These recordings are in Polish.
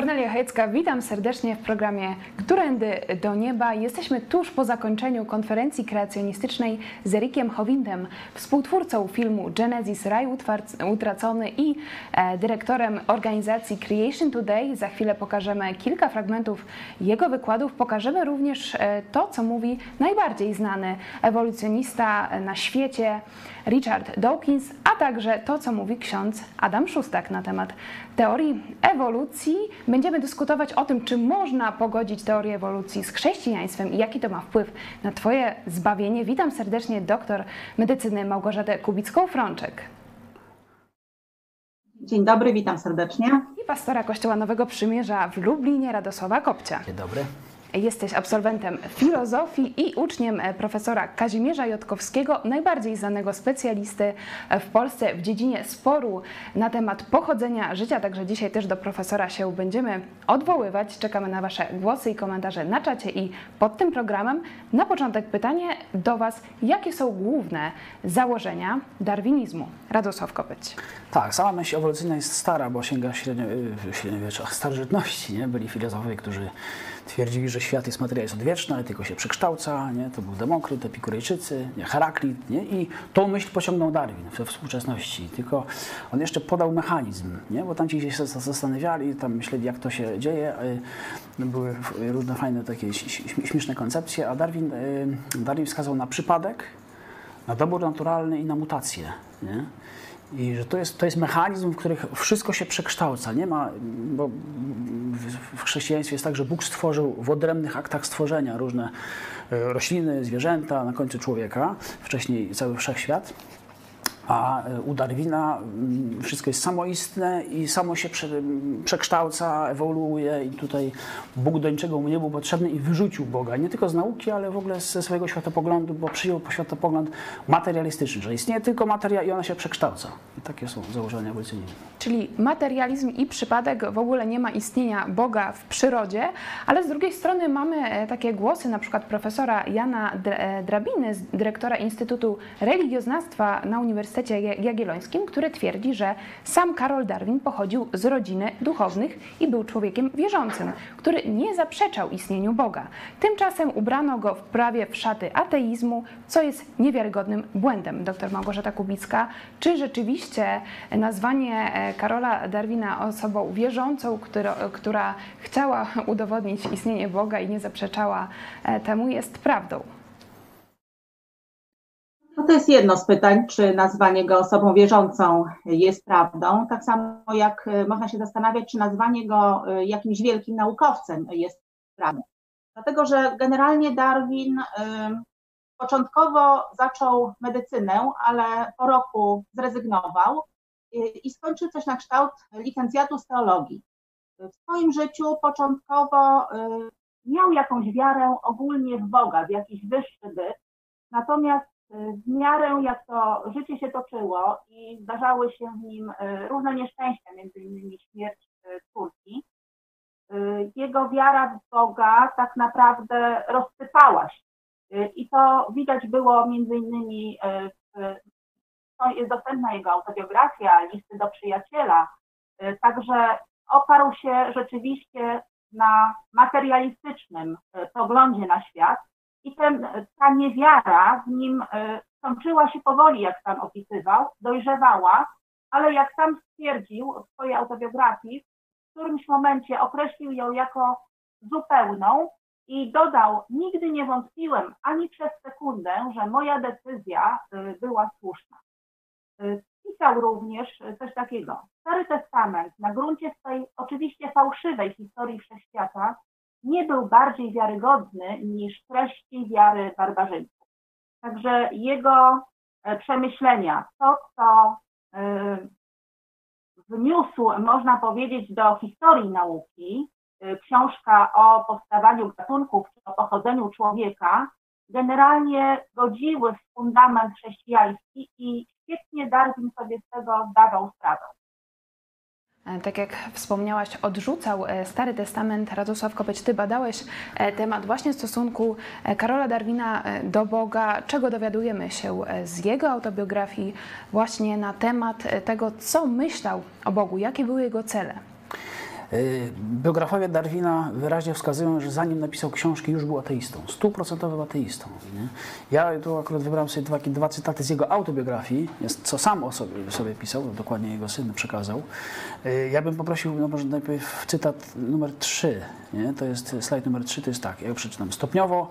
Kornelia Hejcka, witam serdecznie w programie Którędy do Nieba. Jesteśmy tuż po zakończeniu konferencji kreacjonistycznej z Erikiem Howindem, współtwórcą filmu Genesis Raj Utracony i e, dyrektorem organizacji Creation Today. Za chwilę pokażemy kilka fragmentów jego wykładów. Pokażemy również e, to, co mówi najbardziej znany ewolucjonista na świecie, Richard Dawkins, a także to, co mówi ksiądz Adam Szustak na temat teorii ewolucji. Będziemy dyskutować o tym, czy można pogodzić teorię ewolucji z chrześcijaństwem i jaki to ma wpływ na Twoje zbawienie. Witam serdecznie doktor medycyny Małgorzatę Kubicką-Frączek Dzień dobry, witam serdecznie. i pastora Kościoła Nowego Przymierza w Lublinie Radosława Kopcia. Dzień dobry. Jesteś absolwentem filozofii i uczniem e, profesora Kazimierza Jotkowskiego, najbardziej znanego specjalisty e, w Polsce w dziedzinie sporu na temat pochodzenia życia. Także dzisiaj też do profesora się będziemy odwoływać. Czekamy na Wasze głosy i komentarze na czacie i pod tym programem. Na początek pytanie do Was, jakie są główne założenia darwinizmu? Radosław Kopeć. Tak, sama myśl ewolucyjna jest stara, bo sięga średnio, y, średniowiecza, starożytności. Nie? Byli filozofowie, którzy twierdzili, że świat jest materia jest odwieczna, tylko się przekształca. Nie? To był Demokryt, Epikurejczycy, nie? Heraklit. Nie? I tą myśl pociągnął Darwin we współczesności. Tylko on jeszcze podał mechanizm, nie? bo tam ci się zastanawiali, tam myśleli, jak to się dzieje. y, Były różne fajne takie śm- śmieszne koncepcje, a Darwin, y, Darwin wskazał na przypadek, na dobór naturalny i na mutację. Nie? I że to jest, to jest mechanizm, w którym wszystko się przekształca. Nie ma, bo w- chrześcijaństwie jest tak, że Bóg stworzył w odrębnych aktach stworzenia różne e, rośliny, zwierzęta, na końcu człowieka, wcześniej cały wszechświat. A e, u Darwina mm, wszystko jest samoistne i samo się prze, przekształca, ewoluuje i tutaj Bóg do niczego mu nie był potrzebny i wyrzucił Boga. Nie tylko z nauki, ale w ogóle ze swojego światopoglądu, bo przyjął światopogląd materialistyczny, że istnieje tylko materia i ona się przekształca. I takie są założenia ewolucyjne. Czyli materializm i przypadek w ogóle nie ma istnienia Boga w przyrodzie, ale z drugiej strony mamy e, takie głosy, na przykład profesora Jana e, Drabiny, dyrektora Instytutu Religioznawstwa na Uniwersytecie Ja- Jagiellońskim, który twierdzi, że sam Karol Darwin pochodził z rodziny duchownych i był człowiekiem wierzącym, który nie zaprzeczał istnieniu Boga. Tymczasem ubrano go w prawie w szaty ateizmu, co jest niewiarygodnym błędem. Doktor Małgorzata Kubicka, czy rzeczywiście nazwanie e, Karola Darwina osobą wierzącą, która, która chciała udowodnić istnienie Boga i nie zaprzeczała e, temu, jest prawdą? No to jest jedno z pytań, czy nazwanie go osobą wierzącą jest prawdą. Tak samo jak y, można się zastanawiać, czy nazwanie go y, jakimś wielkim naukowcem jest prawdą. Dlatego, że generalnie Darwin y, początkowo zaczął medycynę, ale po roku zrezygnował i skończył coś na kształt licencjatu z teologii. W swoim życiu początkowo miał jakąś wiarę ogólnie w Boga, w jakiś wyższy byt, natomiast w miarę jak to życie się toczyło i zdarzały się w nim y, różne nieszczęścia, między innymi śmierć y, córki, y, jego wiara w Boga tak naprawdę rozsypała się. Y, I to widać było między innymi y, w, jest dostępna jego autobiografia, listy do przyjaciela, y, także oparł się rzeczywiście na materialistycznym y, poglądzie na świat i ten, ta niewiara w nim y, kończyła się powoli, jak sam opisywał, dojrzewała, ale jak sam stwierdził w swojej autobiografii, w którymś momencie określił ją jako zupełną i dodał, nigdy nie wątpiłem ani przez sekundę, że moja decyzja y, była słuszna. Y, Pisał również coś takiego. Stary Testament na gruncie swej oczywiście fałszywej historii wszechświata nie był bardziej wiarygodny niż treści wiary barbarzyńców. Także jego e, przemyślenia, to co e, wniósł, można powiedzieć, do historii nauki, e, książka o powstawaniu gatunków o pochodzeniu człowieka, generalnie godziły w fundament chrześcijański i świetnie Darwin sobie z tego zdawał sprawę. E, tak jak wspomniałaś, odrzucał e, Stary Testament. Radosław Kopeć, ty badałeś e, temat właśnie stosunku Karola Darwina do Boga. Czego dowiadujemy się z jego autobiografii właśnie na temat tego, co myślał o Bogu, jakie były jego cele? Y, biografowie Darwina wyraźnie wskazują, że zanim napisał książki, już był ateistą, stuprocentowym ateistą. Nie? Ja tu akurat wybrałem sobie dwa, dwa cytaty z jego autobiografii, jest, co sam o sobie, sobie pisał, dokładnie jego syn przekazał. Y, ja bym poprosił, no może najpierw cytat numer 3, nie? to jest slajd numer 3, to jest tak, ja przeczytam. Stopniowo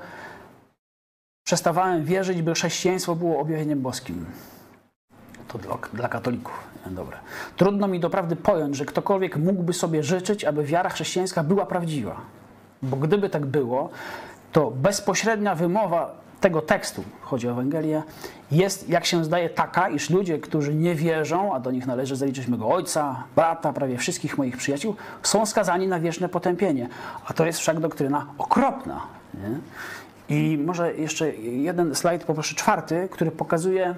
przestawałem wierzyć, by chrześcijaństwo było objawieniem boskim. To dla, dla katolików. Dobre. Trudno mi doprawdy pojąć, że ktokolwiek mógłby sobie życzyć, aby wiara chrześcijańska była prawdziwa. Bo gdyby tak było, to bezpośrednia wymowa tego tekstu, chodzi o Ewangelię, jest, jak się zdaje, taka, iż ludzie, którzy nie wierzą, a do nich należy zaliczyć mego ojca, brata, prawie wszystkich moich przyjaciół, są skazani na wieczne potępienie. A to jest wszak doktryna okropna. Nie? I może jeszcze jeden slajd, poproszę czwarty, który pokazuje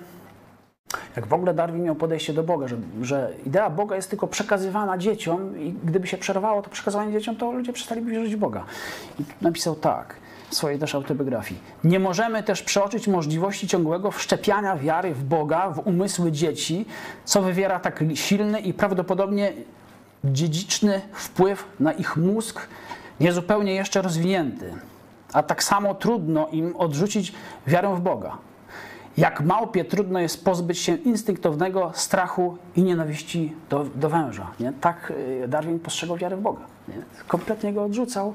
jak w ogóle Darwin miał podejście do Boga, że, że idea Boga jest tylko przekazywana dzieciom i gdyby się przerwało to przekazywanie dzieciom, to ludzie przestaliby wierzyć w Boga. I napisał tak w swojej też autobiografii. Nie możemy też przeoczyć możliwości ciągłego wszczepiania wiary w Boga w umysły dzieci, co wywiera tak silny i prawdopodobnie dziedziczny wpływ na ich mózg, niezupełnie jeszcze rozwinięty. A tak samo trudno im odrzucić wiarę w Boga. Jak małpie trudno jest pozbyć się instynktownego strachu i nienawiści do, do węża. Nie? Tak y, Darwin postrzegał wiarę w Boga. Nie? Kompletnie go odrzucał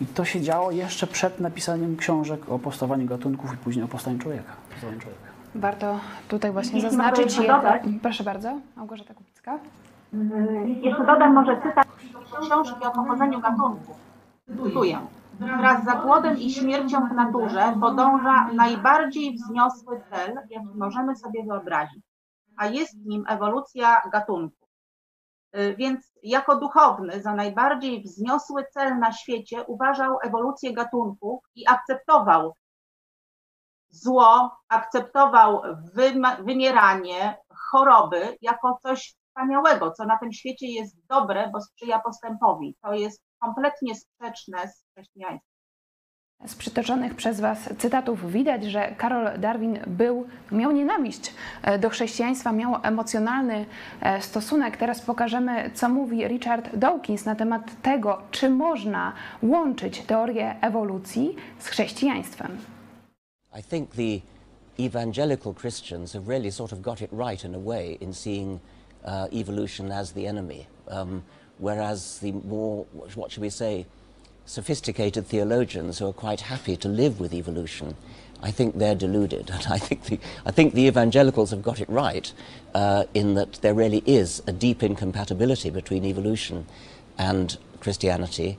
i to się działo jeszcze przed napisaniem książek o powstawaniu gatunków i później o powstaniu człowieka. Powstaniu człowieka. Warto tutaj właśnie zaznaczyć jedno. Proszę bardzo, Małgorzata Kupicka. Jeszcze dodam może cytat książki o pochodzeniu gatunków. Cytuję. Wraz z zapłodem i śmiercią w naturze podąża najbardziej wzniosły cel, jaki możemy sobie wyobrazić, a jest nim ewolucja gatunku. Y, więc jako duchowny za najbardziej wzniosły cel na świecie uważał ewolucję gatunków i akceptował zło, akceptował wymieranie, choroby jako coś wspaniałego, co na tym świecie jest dobre, bo sprzyja postępowi. To jest kompletnie sprzeczne z Z przytoczonych przez Was cytatów widać, że Karol Darwin był, miał nienawiść e, do chrześcijaństwa, miał emocjonalny e, stosunek. Teraz pokażemy, co mówi Richard Dawkins na temat tego, czy można łączyć teorię ewolucji z chrześcijaństwem. I think the evangelical Christians have really sort of got it right in a way in seeing uh, evolution as the enemy. Um, whereas the more, what should we say, sophisticated theologians who are quite happy to live with evolution, I think they're deluded. And I think the, I think the evangelicals have got it right uh, in that there really is a deep incompatibility between evolution and Christianity.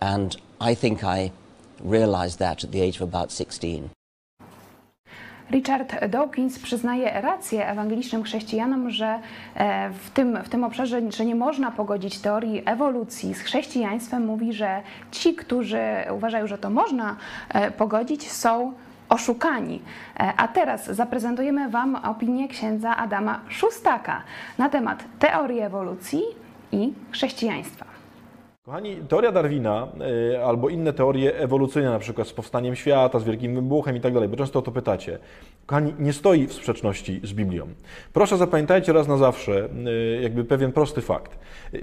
And I think I realized that at the age of about 16. Richard Dawkins przyznaje rację ewangelicznym chrześcijanom, że e, w tym, w tym obszarze, że nie można pogodzić teorii ewolucji z chrześcijaństwem. Mówi, że ci, którzy uważają, że to można e, pogodzić, są oszukani. E, a teraz zaprezentujemy Wam opinię księdza Adama Szustaka na temat teorii ewolucji i chrześcijaństwa. Kochani, teoria Darwina y, albo inne teorie ewolucyjne, na przykład z powstaniem świata, z wielkim wybuchem i tak dalej, bo często o to pytacie. Kochani, nie stoi w sprzeczności z Biblią. Proszę zapamiętajcie raz na zawsze y, jakby pewien prosty fakt.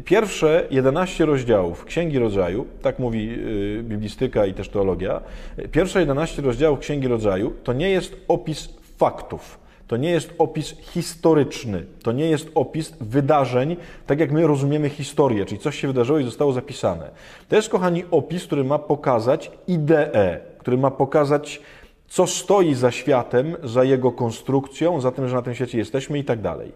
Pierwsze 11 rozdziałów Księgi Rodzaju, tak mówi y, biblistyka i też teologia, pierwsze 11 rozdziałów Księgi Rodzaju to nie jest opis faktów to nie jest opis historyczny, to nie jest opis wydarzeń, tak jak my rozumiemy historię, czyli coś się wydarzyło i zostało zapisane. To jest, kochani, opis, który ma pokazać ideę, który ma pokazać co stoi za światem, za jego konstrukcją, za tym, że na tym świecie jesteśmy i tak dalej.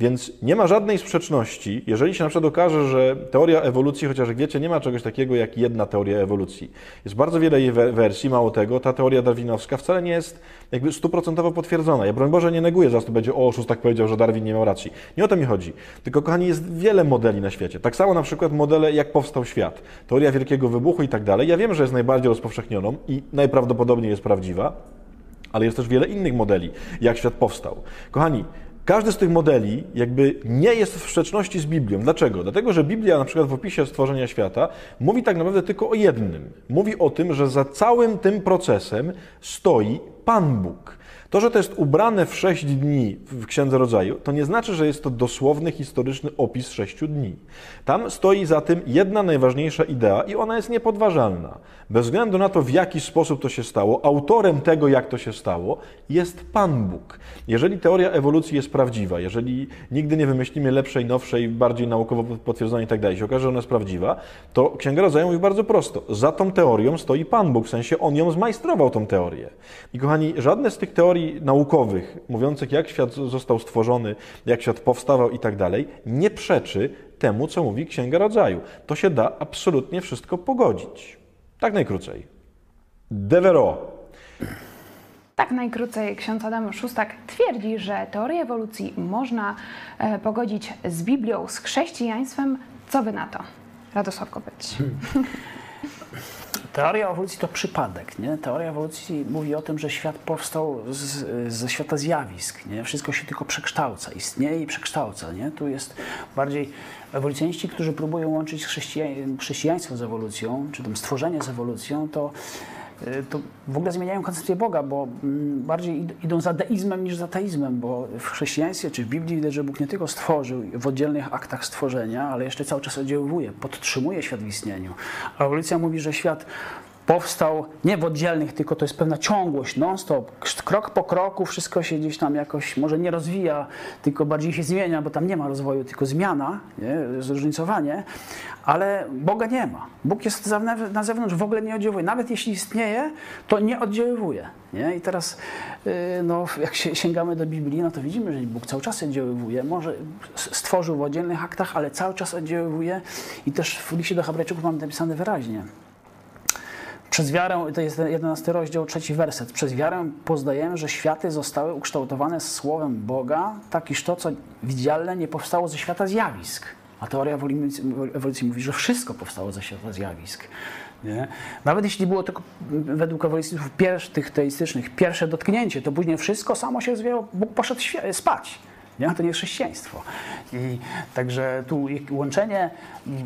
Więc nie ma żadnej sprzeczności, jeżeli się na przykład okaże, że teoria ewolucji, chociaż jak wiecie, nie ma czegoś takiego jak jedna teoria ewolucji. Jest bardzo wiele jej wersji, mało tego, ta teoria darwinowska wcale nie jest jakby stuprocentowo potwierdzona. Ja broń Boże nie neguję, zaraz to będzie, o, oszust tak powiedział, że Darwin nie miał racji. Nie o to mi chodzi. Tylko, kochani, jest wiele modeli na świecie. Tak samo na przykład modele, jak powstał świat. Teoria wielkiego wybuchu i tak dalej. Ja wiem, że jest najbardziej rozpowszechnioną i najprawdopodobniej jest prawdziwa, ale jest też wiele innych modeli, jak świat powstał. Kochani, każdy z tych modeli jakby nie jest w sprzeczności z Biblią. Dlaczego? Dlatego, że Biblia na przykład w opisie stworzenia świata mówi tak naprawdę tylko o jednym. Mówi o tym, że za całym tym procesem stoi Pan Bóg. To, że to jest ubrane w sześć dni w Księdze Rodzaju, to nie znaczy, że jest to dosłowny, historyczny opis sześciu dni. Tam stoi za tym jedna najważniejsza idea i ona jest niepodważalna. Bez względu na to, w jaki sposób to się stało, autorem tego, jak to się stało, jest Pan Bóg. Jeżeli teoria ewolucji jest prawdziwa, jeżeli nigdy nie wymyślimy lepszej, nowszej, bardziej naukowo potwierdzonej i tak się okaże, że ona jest prawdziwa, to Księga Rodzaju mówi bardzo prosto. Za tą teorią stoi Pan Bóg, w sensie On ją zmajstrował, tą teorię. I kochani, żadne z tych teorii naukowych, mówiących jak świat został stworzony, jak świat powstawał i tak dalej, nie przeczy temu, co mówi Księga Rodzaju. To się da absolutnie wszystko pogodzić. Tak najkrócej. Devero. Tak najkrócej ksiądz Adam Szustak twierdzi, że teorię ewolucji można e, pogodzić z Biblią, z chrześcijaństwem. Co wy na to? Radosław Kopeć. Teoria ewolucji to przypadek. Nie? Teoria ewolucji mówi o tym, że świat powstał z, ze świata zjawisk. Nie? Wszystko się tylko przekształca, istnieje i przekształca. Nie? Tu jest bardziej ewolucjoniści, którzy próbują łączyć chrześcijaństwo z ewolucją, czy tam stworzenie z ewolucją, to to w ogóle zmieniają koncepcję Boga, bo mm, bardziej idą za deizmem niż za teizmem, bo w chrześcijaństwie czy w Biblii widać, że Bóg nie tylko stworzył w oddzielnych aktach stworzenia, ale jeszcze cały czas oddziaływuje, podtrzymuje świat w istnieniu. A ewolucja mówi, że świat powstał nie w oddzielnych, tylko to jest pewna ciągłość, non-stop, krok po kroku, wszystko się gdzieś tam jakoś może nie rozwija, tylko bardziej się zmienia, bo tam nie ma rozwoju, tylko zmiana, nie? zróżnicowanie, ale Boga nie ma. Bóg jest na zewnątrz, w ogóle nie oddziałuje. Nawet jeśli istnieje, to nie oddziaływuje. Nie? I teraz, y, no, jak się sięgamy do Biblii, no to widzimy, że Bóg cały czas oddziaływuje. Może stworzył w oddzielnych aktach, ale cały czas oddziaływuje i też w liście do Hebrajczyków mamy napisane wyraźnie. Przez wiarę, to jest 11 rozdział, trzeci werset. Przez wiarę poznajemy, że światy zostały ukształtowane słowem Boga, tak iż to, co widzialne, nie powstało ze świata zjawisk. A teoria ewolucji, mówi, że wszystko powstało ze świata zjawisk. Nie? Nawet jeśli było tylko według ewolucjonistów tych teistycznych pierwsze dotknięcie, to później wszystko samo się rozwijało, Bóg poszedł spać. Nie? To nie jest chrześcijaństwo. I także tu łączenie mm,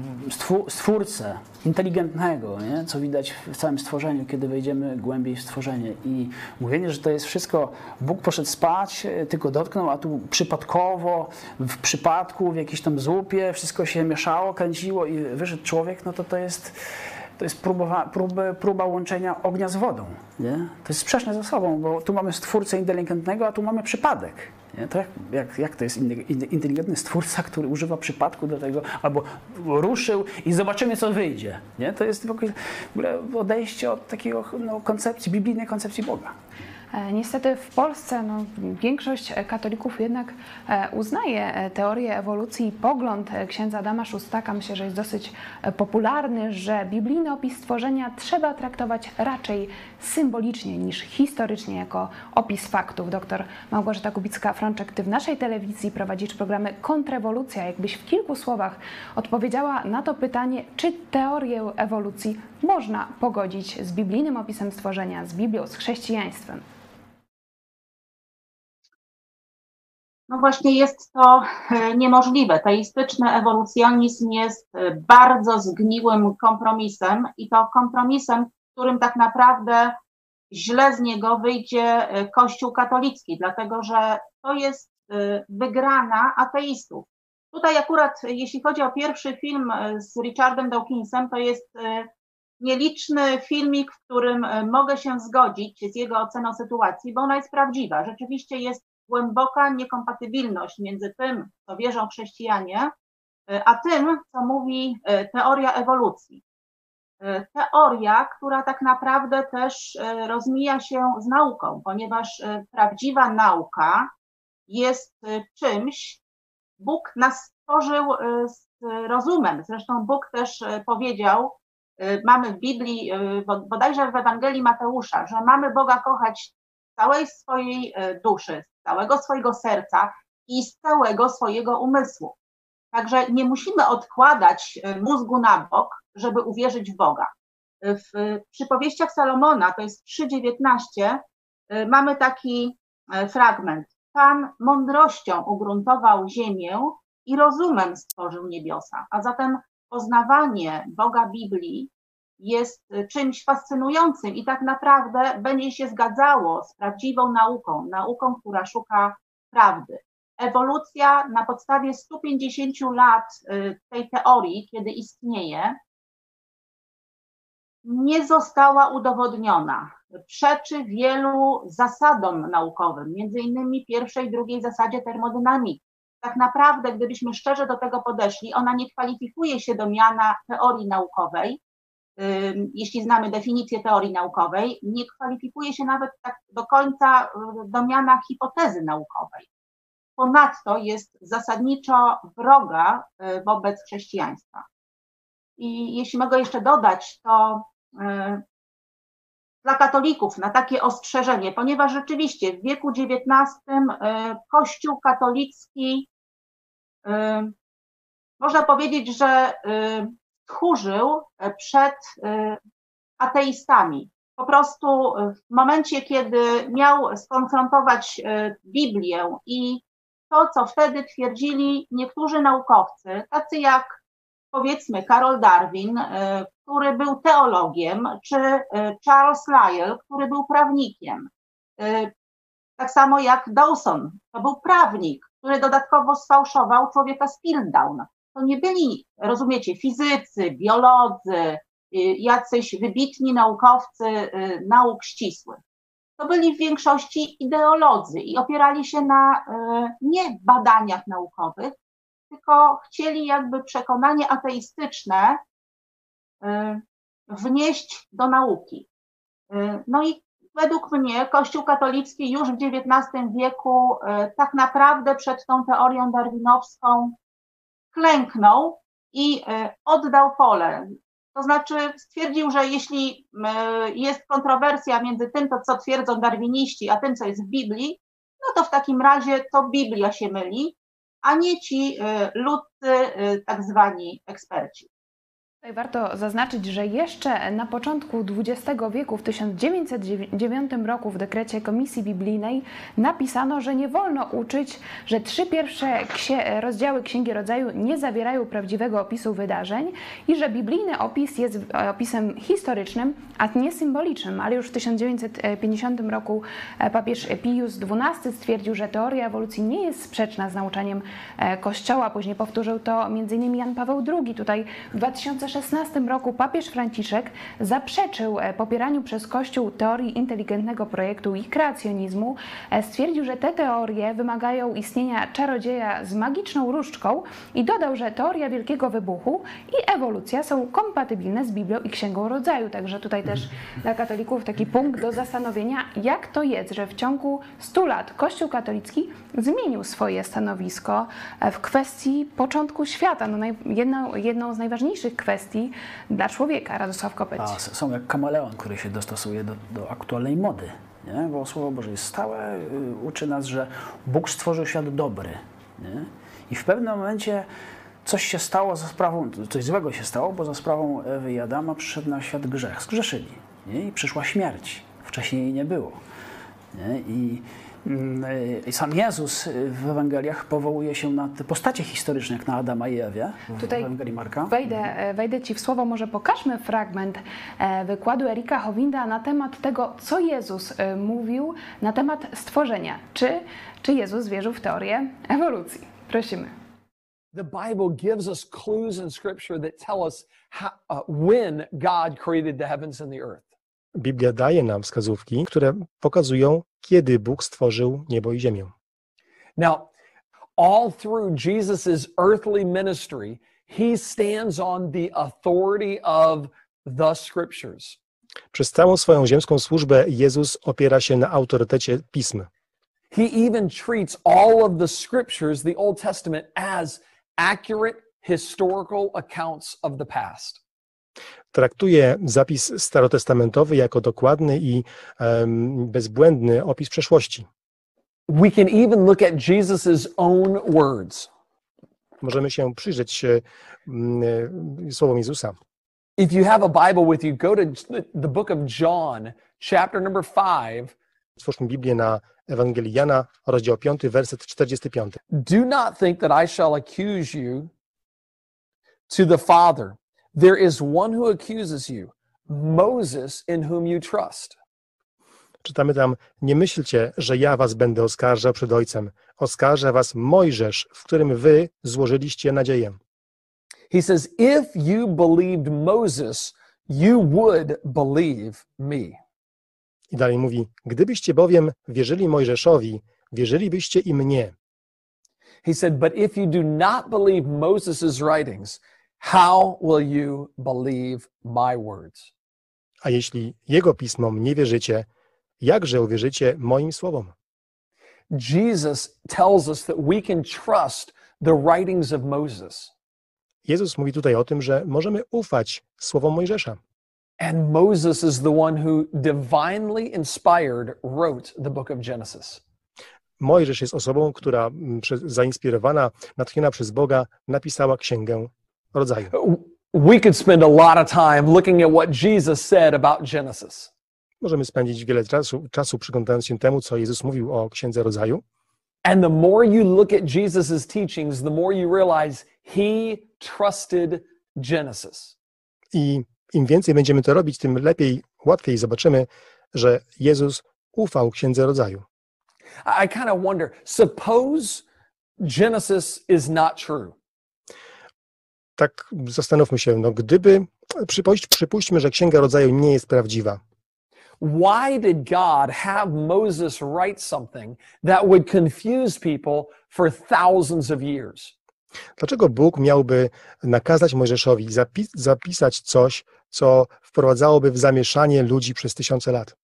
stwórcę inteligentnego, nie? co widać w całym stworzeniu, kiedy wejdziemy głębiej w stworzenie i mówienie, że to jest wszystko, Bóg poszedł spać, e, tylko dotknął, a tu przypadkowo, w przypadku, w jakiejś tam zupie, wszystko się mieszało, kręciło i wyszedł człowiek, no to to jest to jest próba, próba, próba łączenia ognia z wodą. Nie? To jest sprzeczne ze sobą, bo tu mamy stwórcę inteligentnego, a tu mamy przypadek. Nie? To jak, jak, jak to jest inteligentny stwórca, który używa przypadku do tego, albo ruszył i zobaczymy, co wyjdzie. Nie? To jest w ogóle odejście od takiego no, koncepcji, biblijnej koncepcji Boga. E, niestety w Polsce no, większość katolików jednak e, uznaje e, teorię ewolucji i pogląd księdza Adama Szustaka, myślę, że jest dosyć popularny, że biblijny opis stworzenia trzeba traktować raczej symbolicznie niż historycznie jako opis faktów. Doktor Małgorzata Kubicka-Frączek, ty w naszej telewizji prowadzisz programy Kontrewolucja. Jakbyś w kilku słowach odpowiedziała na to pytanie, czy teorię ewolucji można pogodzić z biblijnym opisem stworzenia, z Biblią, z chrześcijaństwem? No właśnie jest to e, niemożliwe. Teistyczny ewolucjonizm jest e, bardzo zgniłym kompromisem i to kompromisem, którym tak naprawdę źle z niego wyjdzie e, Kościół katolicki, dlatego że to jest wygrana ateistów. Tutaj akurat, jeśli chodzi o pierwszy film z Richardem Dawkinsem, to jest nieliczny filmik, w którym mogę się zgodzić z jego oceną sytuacji, bo ona jest prawdziwa. Rzeczywiście jest głęboka niekompatybilność między tym, co wierzą chrześcijanie, e, a tym, co mówi e, teoria ewolucji. e, teoria, która tak naprawdę też rozmija się z nauką, ponieważ prawdziwa nauka jest czymś, Bóg nas stworzył z rozumem. Zresztą Bóg też powiedział, mamy w Biblii, bodajże w Ewangelii Mateusza, że mamy Boga kochać całej swojej duszy, całego swojego serca i z całego swojego umysłu. Także nie musimy odkładać e, mózgu na bok, żeby uwierzyć w Boga. W przypowieściach Salomona, to jest 3,19, e, mamy taki e, fragment. Pan mądrością ugruntował ziemię i rozumem stworzył niebiosa. A zatem poznawanie Boga Biblii jest czymś fascynującym i tak naprawdę będzie się zgadzało z prawdziwą nauką, nauką, która szuka prawdy ewolucja na podstawie 150 lat y, tej teorii, kiedy istnieje, nie została udowodniona. Przeczy wielu zasadom naukowym, między innymi pierwszej, drugiej zasadzie termodynamiki. Tak naprawdę, gdybyśmy szczerze do tego podeszli, ona nie kwalifikuje się do miana teorii naukowej, jeśli znamy definicję teorii naukowej, nie kwalifikuje się nawet tak do końca do miana hipotezy naukowej ponadto jest zasadniczo wroga y, wobec chrześcijaństwa. I jeśli mogę jeszcze dodać, to y, dla katolików na takie ostrzeżenie, ponieważ rzeczywiście w wieku XIX y, Kościół katolicki, można powiedzieć, że tchórzył przed ateistami. Po prostu w momencie, kiedy miał skonfrontować Biblię i to, co wtedy twierdzili niektórzy naukowcy, tacy jak powiedzmy Karol Darwin, e, który był teologiem, czy e, Charles Lyell, który był prawnikiem. E, tak samo jak Dawson, to był prawnik, który dodatkowo sfałszował człowieka z. To nie byli, rozumiecie, fizycy, biolodzy, jacyś wybitni naukowcy nauk ścisłych to byli w większości ideolodzy i opierali się na e, nie badaniach naukowych, tylko chcieli jakby przekonanie ateistyczne wnieść do nauki. No i według mnie Kościół katolicki już w XIX wieku tak naprawdę przed tą teorią darwinowską klęknął i oddał pole. To znaczy stwierdził, że jeśli e, jest kontrowersja między tym, to co twierdzą darwiniści, a tym, co jest w Biblii, no to w takim razie to Biblia się myli, a nie ci e, ludcy, e, tak zwani eksperci. Warto zaznaczyć, że jeszcze na początku XX wieku, w 1909 roku, w dekrecie Komisji Biblijnej napisano, że nie wolno uczyć, że trzy pierwsze rozdziały Księgi Rodzaju nie zawierają prawdziwego opisu wydarzeń i że biblijny opis jest opisem historycznym, a nie symbolicznym. Ale już w 1950 roku e, papież Pius XII stwierdził, że teoria ewolucji nie jest sprzeczna z nauczaniem e, Kościoła. Później powtórzył to m.in. Jan Paweł II. Tutaj w 2006 2016 roku papież Franciszek zaprzeczył e, popieraniu przez Kościół teorii inteligentnego projektu i kreacjonizmu. E, stwierdził, że te teorie wymagają istnienia czarodzieja z magiczną różdżką i dodał, że teoria wielkiego wybuchu i ewolucja są kompatybilne z Biblią i Księgą Rodzaju. Także tutaj też dla katolików taki punkt do zastanowienia, jak to jest, że w ciągu 100 lat Kościół katolicki zmienił swoje stanowisko e, w kwestii początku świata. No, jedną, jedną z najważniejszych kwestii kwestii dla człowieka, Radosław Kopeć. A, są jak kameleon, który się dostosuje do, do aktualnej mody. Nie? Bo Słowo Boże jest stałe, y, uczy nas, że Bóg stworzył świat dobry. Nie? I w pewnym momencie coś się stało za sprawą, coś złego się stało, bo za sprawą Ewy i Adama przyszedł na świat grzech. Zgrzeszyli. Nie? I przyszła śmierć. Wcześniej jej nie było. Nie? I sam Jezus w Ewangeliach powołuje się na te postacie historyczne, jak na Adama i Ewie Tutaj w Ewangelii Marka. Wejdę, e, wejdę Ci w słowo, może pokażmy fragment e, wykładu Erika Howinda na temat tego, co Jezus e, mówił na temat stworzenia. Czy, czy Jezus wierzył w teorię ewolucji? Prosimy. The Bible gives us clues in Scripture that tell us how, uh, when God created the heavens and the earth. Biblia daje nam wskazówki, które pokazują, kiedy Bóg stworzył niebo i ziemię. Now, all through Jesus's earthly ministry, he stands on the authority of the scriptures. Przez całą swoją ziemską służbę Jezus opiera się na autorytecie pism. He even treats all of the scriptures, the Old Testament, as accurate historical accounts of the past. Traktuje zapis starotestamentowy jako dokładny i em, bezbłędny opis przeszłości. We can even look at Jesus' own words. Możemy się przyjrzeć mm, słowom Jezusa. If you have a Bible with you, go to the book of John, chapter number 5. Otwórzmy Biblię na Ewangelii Jana, rozdział 5, werset 45. Do not think that I shall accuse you to the Father. There is one who accuses you, Moses, in whom you trust. Czytamy tam, nie myślcie, że ja was będę oskarżał przed Ojcem. Oskarża was Mojżesz, w którym wy złożyliście nadzieję. He says, If you believed Moses, you would believe me. I dalej mówi, gdybyście bowiem wierzyli Mojżeszowi, wierzylibyście i mnie. He said, But if you do not believe Moses' writings, how will you believe my words? A jeśli jego pismom nie wierzycie, jakże uwierzycie moim słowom? Jesus tells us that we can trust the writings of Moses. Jezus mówi tutaj o tym, że możemy ufać słowom Mojżesza. And Moses is the one who divinely inspired wrote the book of Genesis. Mojżesz jest osobą, która zainspirowana, natchniona przez Boga, napisała księgę rodzaju. We could spend a lot of time looking at what Jesus said about Genesis. Możemy spędzić wiele czasu, czasu przyglądając się temu, co Jezus mówił o księdze rodzaju. And the more you look at Jesus' teachings, the more you realize he trusted Genesis. I im więcej będziemy to robić, tym lepiej, łatwiej zobaczymy, że Jezus ufał księdze rodzaju. I, I kind of wonder suppose Genesis is not true. Tak zastanówmy się, no gdyby, przypuść, przypuśćmy, że księga rodzaju nie jest prawdziwa. Why did God have Moses write something that would confuse people for thousands of years? Dlaczego Bóg miałby nakazać Mojżeszowi zapi- zapisać coś, co wprowadzałoby w zamieszanie ludzi przez tysiące lat?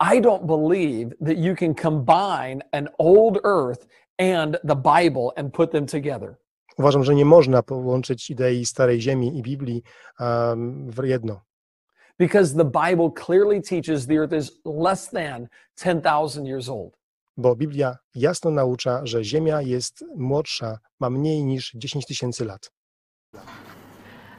I don't believe that you can combine an old earth and the Bible and put them together. Uważam, że nie można połączyć idei Starej Ziemi i Biblii w jedno, Because the Bible clearly teaches the earth is less than 10,000 years old. bo Biblia jasno naucza, że Ziemia jest młodsza, ma mniej niż 10 tysięcy lat.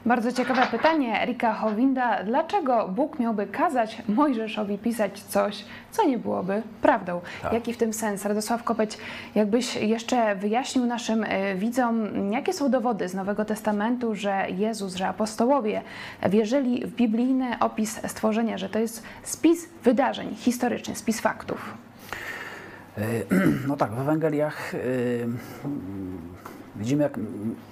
Bardzo ciekawe pytanie Erika Howinda. Dlaczego Bóg miałby kazać Mojżeszowi pisać coś, co nie byłoby prawdą? Jaki w tym sens? Radosław Kopeć, jakbyś jeszcze wyjaśnił naszym e, widzom, jakie są dowody z Nowego Testamentu, że Jezus, że apostołowie wierzyli w biblijny opis stworzenia, że to jest spis wydarzeń historyczny, spis faktów. Y, No tak, w Ewangeliach y, widzimy, jak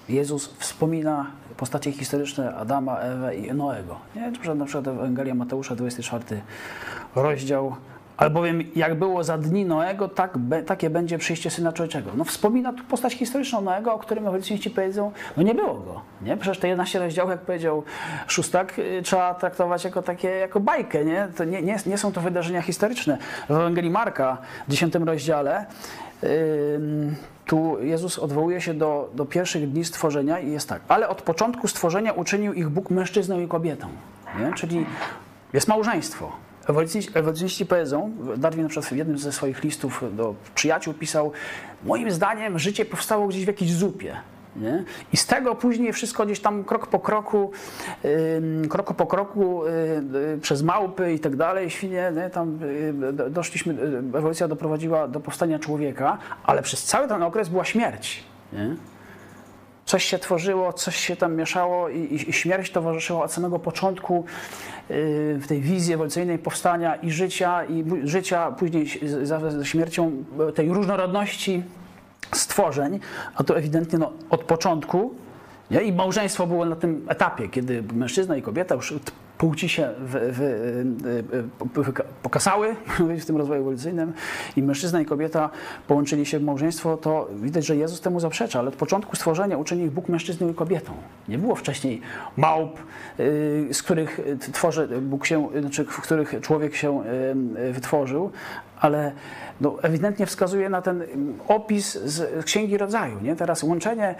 Jezus wspomina postacie historyczne Adama, Ewę i Noego. Nie? Przykład- Na przykład Ewangelia Mateusza, 24 rozdział. Albowiem jak było za dni Noego, tak be, takie będzie przyjście Syna Człowieczego. No wspomina tu postać historyczną Noego, o którym ewolucjoniści powiedzą, no nie było go. Nie? Przecież te 11 rozdziałów, jak powiedział Szustak, y, trzeba traktować jako takie, jako bajkę. Nie? To nie, nie, nie są to wydarzenia historyczne. W Ewangelii Marka, w 10 rozdziale, tu Jezus odwołuje się do, do pierwszych dni stworzenia i jest tak. Ale od początku stworzenia uczynił ich Bóg mężczyzną i kobietą. Nie? Czyli jest małżeństwo. Ewolucjoniści, powiedzą, Darwin na przykład w jednym ze swoich listów do przyjaciół pisał, moim zdaniem życie powstało gdzieś w jakiejś zupie. Nie? I z tego później wszystko gdzieś tam krok po kroku, ym, kroku po kroku, y, y, przez małpy i tak dalej, świnie, nie? tam y, do- doszliśmy, y, ewolucja doprowadziła do powstania człowieka, ale przez cały ten okres była śmierć. Nie? Coś się tworzyło, coś się tam mieszało i, i, i śmierć towarzyszyła od samego początku yy, w tej wizji ewolucyjnej powstania i życia, i życia, później za ze śmiercią tej różnorodności stworzeń, a to ewidentnie no, od początku nie? i małżeństwo było na tym etapie, kiedy mężczyzna i kobieta już płci się wy, pokasały w tym rozwoju ewolucyjnym i mężczyzna i kobieta połączyli się w małżeństwo, to widać, że Jezus temu zaprzecza, ale od początku stworzenia uczynił Bóg mężczyzną i kobietą. Nie było wcześniej małp, z których tworzy Bóg się, znaczy w których człowiek się wytworzył, ale no, ewidentnie wskazuje na ten opis z Księgi Rodzaju. Nie? Teraz łączenie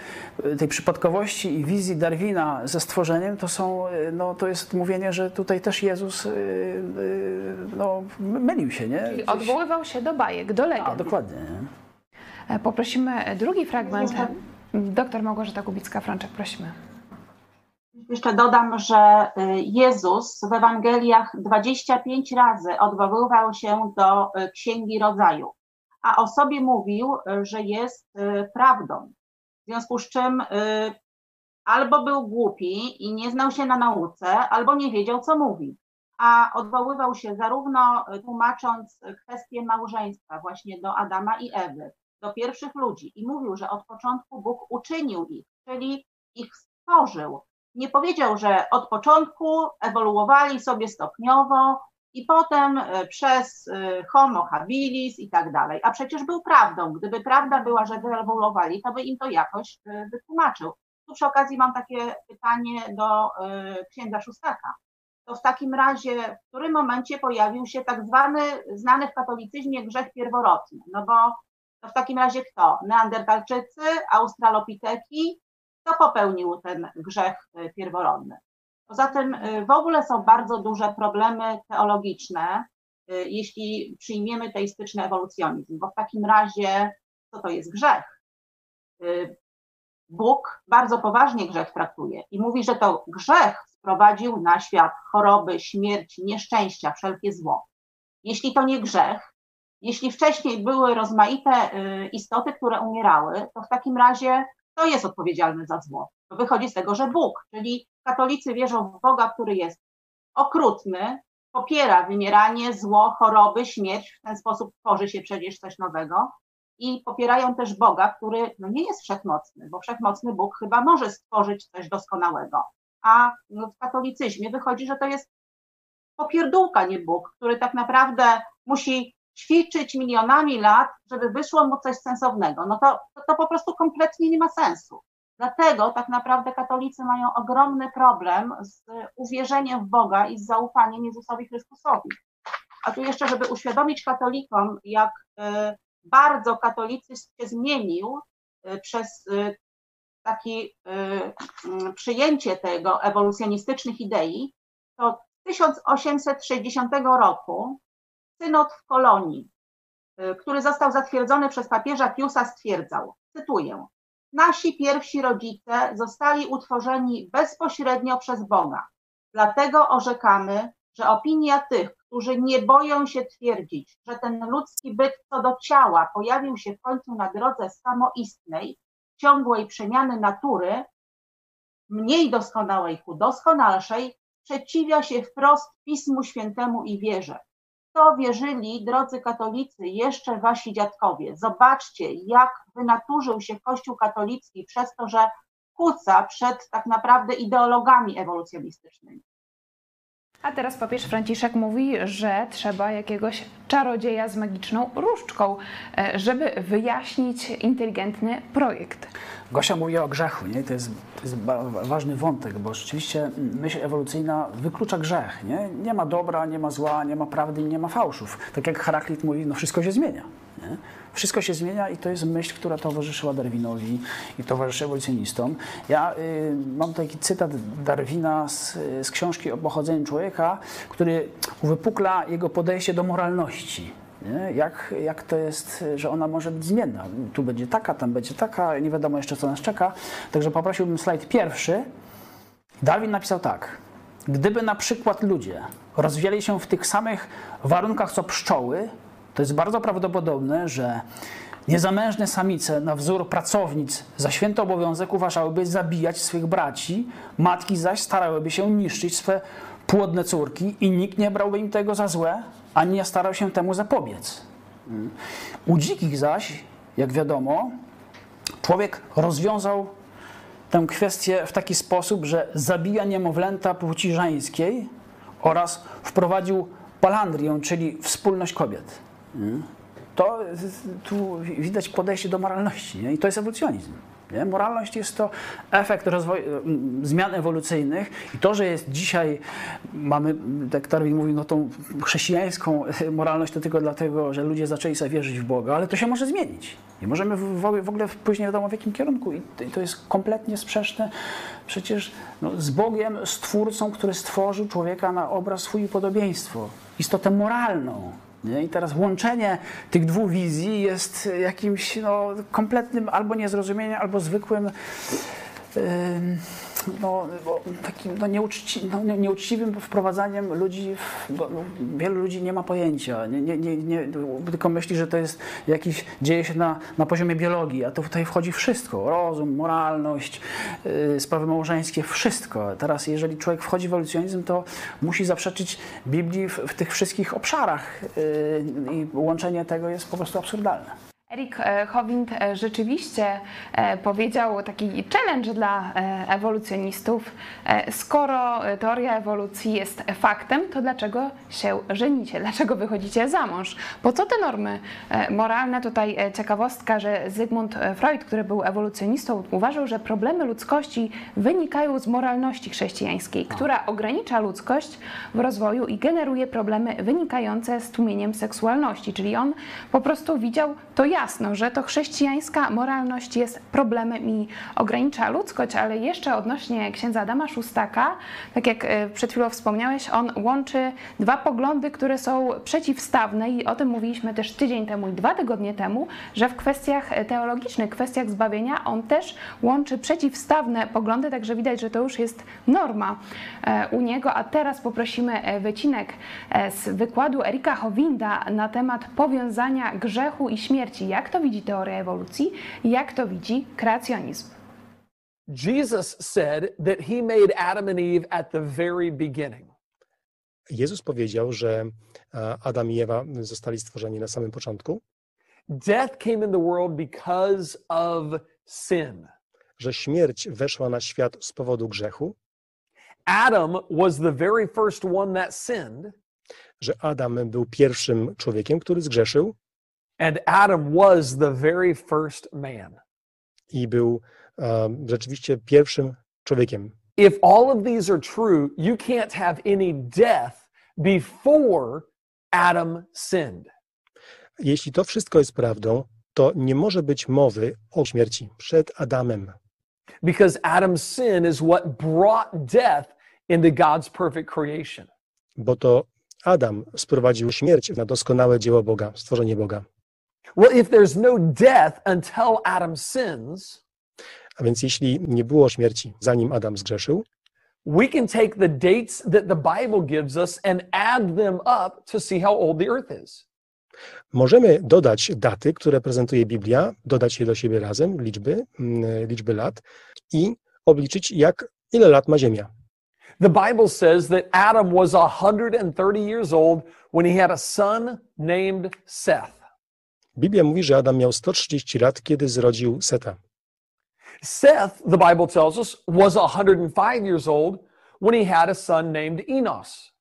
y, tej przypadkowości i wizji Darwina ze stworzeniem to, są, y, no, to jest mówienie, że tutaj też Jezus y, no, mylił się. Nie? Czyli odwoływał się do bajek, do legend. A, dokładnie. Nie? Poprosimy drugi fragment. Doktor Małgorzata Kubicka-Frączek, prosimy. Jeszcze dodam, że y, Jezus w Ewangeliach 25 razy odwoływał się do y, Księgi Rodzaju, a o sobie mówił, y, że jest prawdą. W związku z czym albo był głupi i nie znał się na nauce, albo nie wiedział, co mówi. A odwoływał się zarówno tłumacząc kwestię małżeństwa właśnie do Adama i Ewy, do pierwszych ludzi i mówił, że od początku Bóg uczynił ich, czyli ich stworzył, nie powiedział, że od początku ewoluowali sobie stopniowo i potem e, przez e, homo habilis i tak dalej. A przecież był prawdą. Gdyby prawda była, że wyewoluowali, to by im to jakoś e, wytłumaczył. Tu przy okazji mam takie pytanie do księdza Szustaka. To w takim razie, w którym momencie pojawił się tak zwany, znany w katolicyzmie grzech pierworodny? No bo to w takim razie kto? Neandertalczycy, australopiteki, kto popełnił ten grzech y, pierworodny. Poza tym y, w ogóle są bardzo duże problemy teologiczne, y, jeśli przyjmiemy teistyczny ewolucjonizm, bo w takim razie co to jest grzech? Bóg bardzo poważnie grzech traktuje i mówi, że to grzech sprowadził na świat choroby, śmierć, nieszczęścia, wszelkie zło. Jeśli to nie grzech, jeśli wcześniej były rozmaite istoty, które umierały, to w takim razie kto jest odpowiedzialny za zło? To wychodzi z tego, że Bóg, czyli katolicy wierzą w Boga, który jest okrutny, popiera wymieranie, zło, choroby, śmierć, w ten sposób tworzy się przecież coś nowego i popierają też Boga, który no nie jest wszechmocny, bo wszechmocny Bóg chyba może stworzyć coś doskonałego. A w katolicyzmie wychodzi, że to jest popierdółka, nie Bóg, który tak naprawdę musi ćwiczyć milionami lat, żeby wyszło mu coś sensownego. No to, to, po prostu kompletnie nie ma sensu. Dlatego tak naprawdę katolicy mają ogromny problem z uwierzeniem w Boga i z zaufaniem Jezusowi Chrystusowi. A tu jeszcze, żeby uświadomić katolikom, jak e, bardzo katolicyzm się zmienił e, przez e, takie przyjęcie tego ewolucjonistycznych idei, to w 1860 roku synod w Kolonii, y, który został zatwierdzony przez papieża Piusa, stwierdzał, cytuję, nasi pierwsi rodzice zostali utworzeni bezpośrednio przez Boga. Dlatego orzekamy, że opinia tych, którzy nie boją się twierdzić, że ten ludzki byt co do ciała pojawił się w końcu na drodze samoistnej, ciągłej przemiany natury, mniej doskonałej ku doskonalszej, przeciwia się wprost Pismu Świętemu i wierze to wierzyli, drodzy katolicy, jeszcze wasi dziadkowie. Zobaczcie, jak wynaturzył się Kościół katolicki przez to, że kuca przed tak naprawdę ideologami ewolucjonistycznymi. A teraz papież Franciszek mówi, że trzeba jakiegoś czarodzieja z magiczną różdżką, e, żeby wyjaśnić inteligentny projekt. Gosia mówi o grzechu, nie? To, jest, to jest ważny wątek, bo rzeczywiście myśl ewolucyjna wyklucza grzech. Nie? nie ma dobra, nie ma zła, nie ma prawdy, nie ma fałszów. Tak jak Heraklit mówi, no wszystko się zmienia. Nie? Wszystko się zmienia i to jest myśl, która towarzyszyła Darwinowi i towarzyszy ewolucjonistom. Ja y, mam taki cytat Darwina z, z książki o pochodzeniu człowieka, który uwypukla jego podejście do moralności. Nie? Jak, jak to jest, że ona może być zmienna? Tu będzie taka, tam będzie taka, nie wiadomo jeszcze, co nas czeka. Także poprosiłbym slajd pierwszy. Darwin napisał tak. Gdyby na przykład ludzie rozwijali się w tych samych warunkach co pszczoły, to jest bardzo prawdopodobne, że niezamężne samice na wzór pracownic za święty obowiązek uważałyby zabijać swych braci, matki zaś starałyby się niszczyć swe płodne córki i nikt nie brałby im tego za złe, ani nie starał się temu zapobiec. U dzikich zaś, jak wiadomo, człowiek rozwiązał tę kwestię w taki sposób, że zabija niemowlęta płci żeńskiej, oraz wprowadził palandrię, czyli wspólność kobiet. To tu widać podejście do moralności nie? i to jest ewolucjonizm. Nie? Moralność jest to efekt rozwoju, zmian ewolucyjnych i to, że jest dzisiaj, mamy, jak Darwin mówi, no tą chrześcijańską moralność to tylko dlatego, że ludzie zaczęli sobie wierzyć w Boga, ale to się może zmienić. I możemy w, w ogóle pójść nie wiadomo w jakim kierunku i to jest kompletnie sprzeczne przecież no, z Bogiem, Stwórcą, który stworzył człowieka na obraz swój i podobieństwo. Istotę moralną. Nie? I teraz łączenie tych dwóch wizji jest jakimś no, kompletnym albo niezrozumieniem, albo zwykłym yy, no, takim no, nieuczci, no, nieuczciwym wprowadzaniem ludzi, w, bo, wielu ludzi nie ma pojęcia, nie, nie, nie, nie, tylko myśli, że to jest jakiś, dzieje się na, na poziomie biologii, a to tutaj wchodzi wszystko, rozum, moralność, yy, sprawy małżeńskie, wszystko. Teraz jeżeli człowiek wchodzi w ewolucjonizm, to musi zaprzeczyć Biblii w, w tych wszystkich obszarach yy, i łączenie tego jest po prostu absurdalne. Erik e, Howind e, rzeczywiście e, powiedział taki challenge dla ewolucjonistów. Skoro teoria ewolucji jest faktem, to dlaczego się żenicie? Dlaczego wychodzicie za mąż? Po co te normy moralne? Tutaj ciekawostka, że Zygmunt Freud, który był ewolucjonistą, uważał, że problemy ludzkości wynikają z moralności chrześcijańskiej, która ogranicza ludzkość w rozwoju i generuje problemy wynikające z tłumieniem seksualności. Czyli on po prostu widział to ja jasno, że to chrześcijańska moralność jest problemem i ogranicza ludzkość, ale jeszcze odnośnie księdza Adama Szustaka, tak jak e, przed chwilą wspomniałeś, on łączy dwa poglądy, które są przeciwstawne i o tym mówiliśmy też tydzień temu i dwa tygodnie temu, że w kwestiach teologicznych, kwestiach zbawienia on też łączy przeciwstawne poglądy, także widać, że to już jest norma e, u niego. A teraz poprosimy e, wycinek z wykładu Erika Howinda na temat powiązania grzechu i śmierci jak to widzi teoria ewolucji, jak to widzi kreacjonizm. Jesus said that he made Adam and Eve at the very beginning. Jezus powiedział, że Adam i Ewa zostali stworzeni na samym początku. Death came in the world because of sin. Że śmierć weszła na świat z powodu grzechu. Adam was the very first one that sinned. Że Adam był pierwszym człowiekiem, który zgrzeszył. And Adam was the very first man. I był um, rzeczywiście pierwszym człowiekiem. If all of these are true, you can't have any death before Adam sinned. Jeśli to wszystko jest prawdą, to nie może być mowy o śmierci przed Adamem. Because Adam's sin is what brought death into God's perfect creation. Bo to Adam sprowadził śmierć na doskonałe dzieło Boga, stworzenie Boga. Well, if there's no death until Adam sins, a więc jeśli nie było śmierci zanim Adam zgrzeszył, we can take the dates that the Bible gives us and add them up to see how old the earth is. Możemy dodać daty, które prezentuje Biblia, dodać je do siebie razem, liczby, mm, liczby lat i obliczyć jak ile lat ma Ziemia. The Bible says that Adam was 130 years old when he had a son named Seth. Biblia mówi, że Adam miał 130 lat, kiedy zrodził Seta. Seth, the Bible tells us, was 105 years old when he had a son named Enos.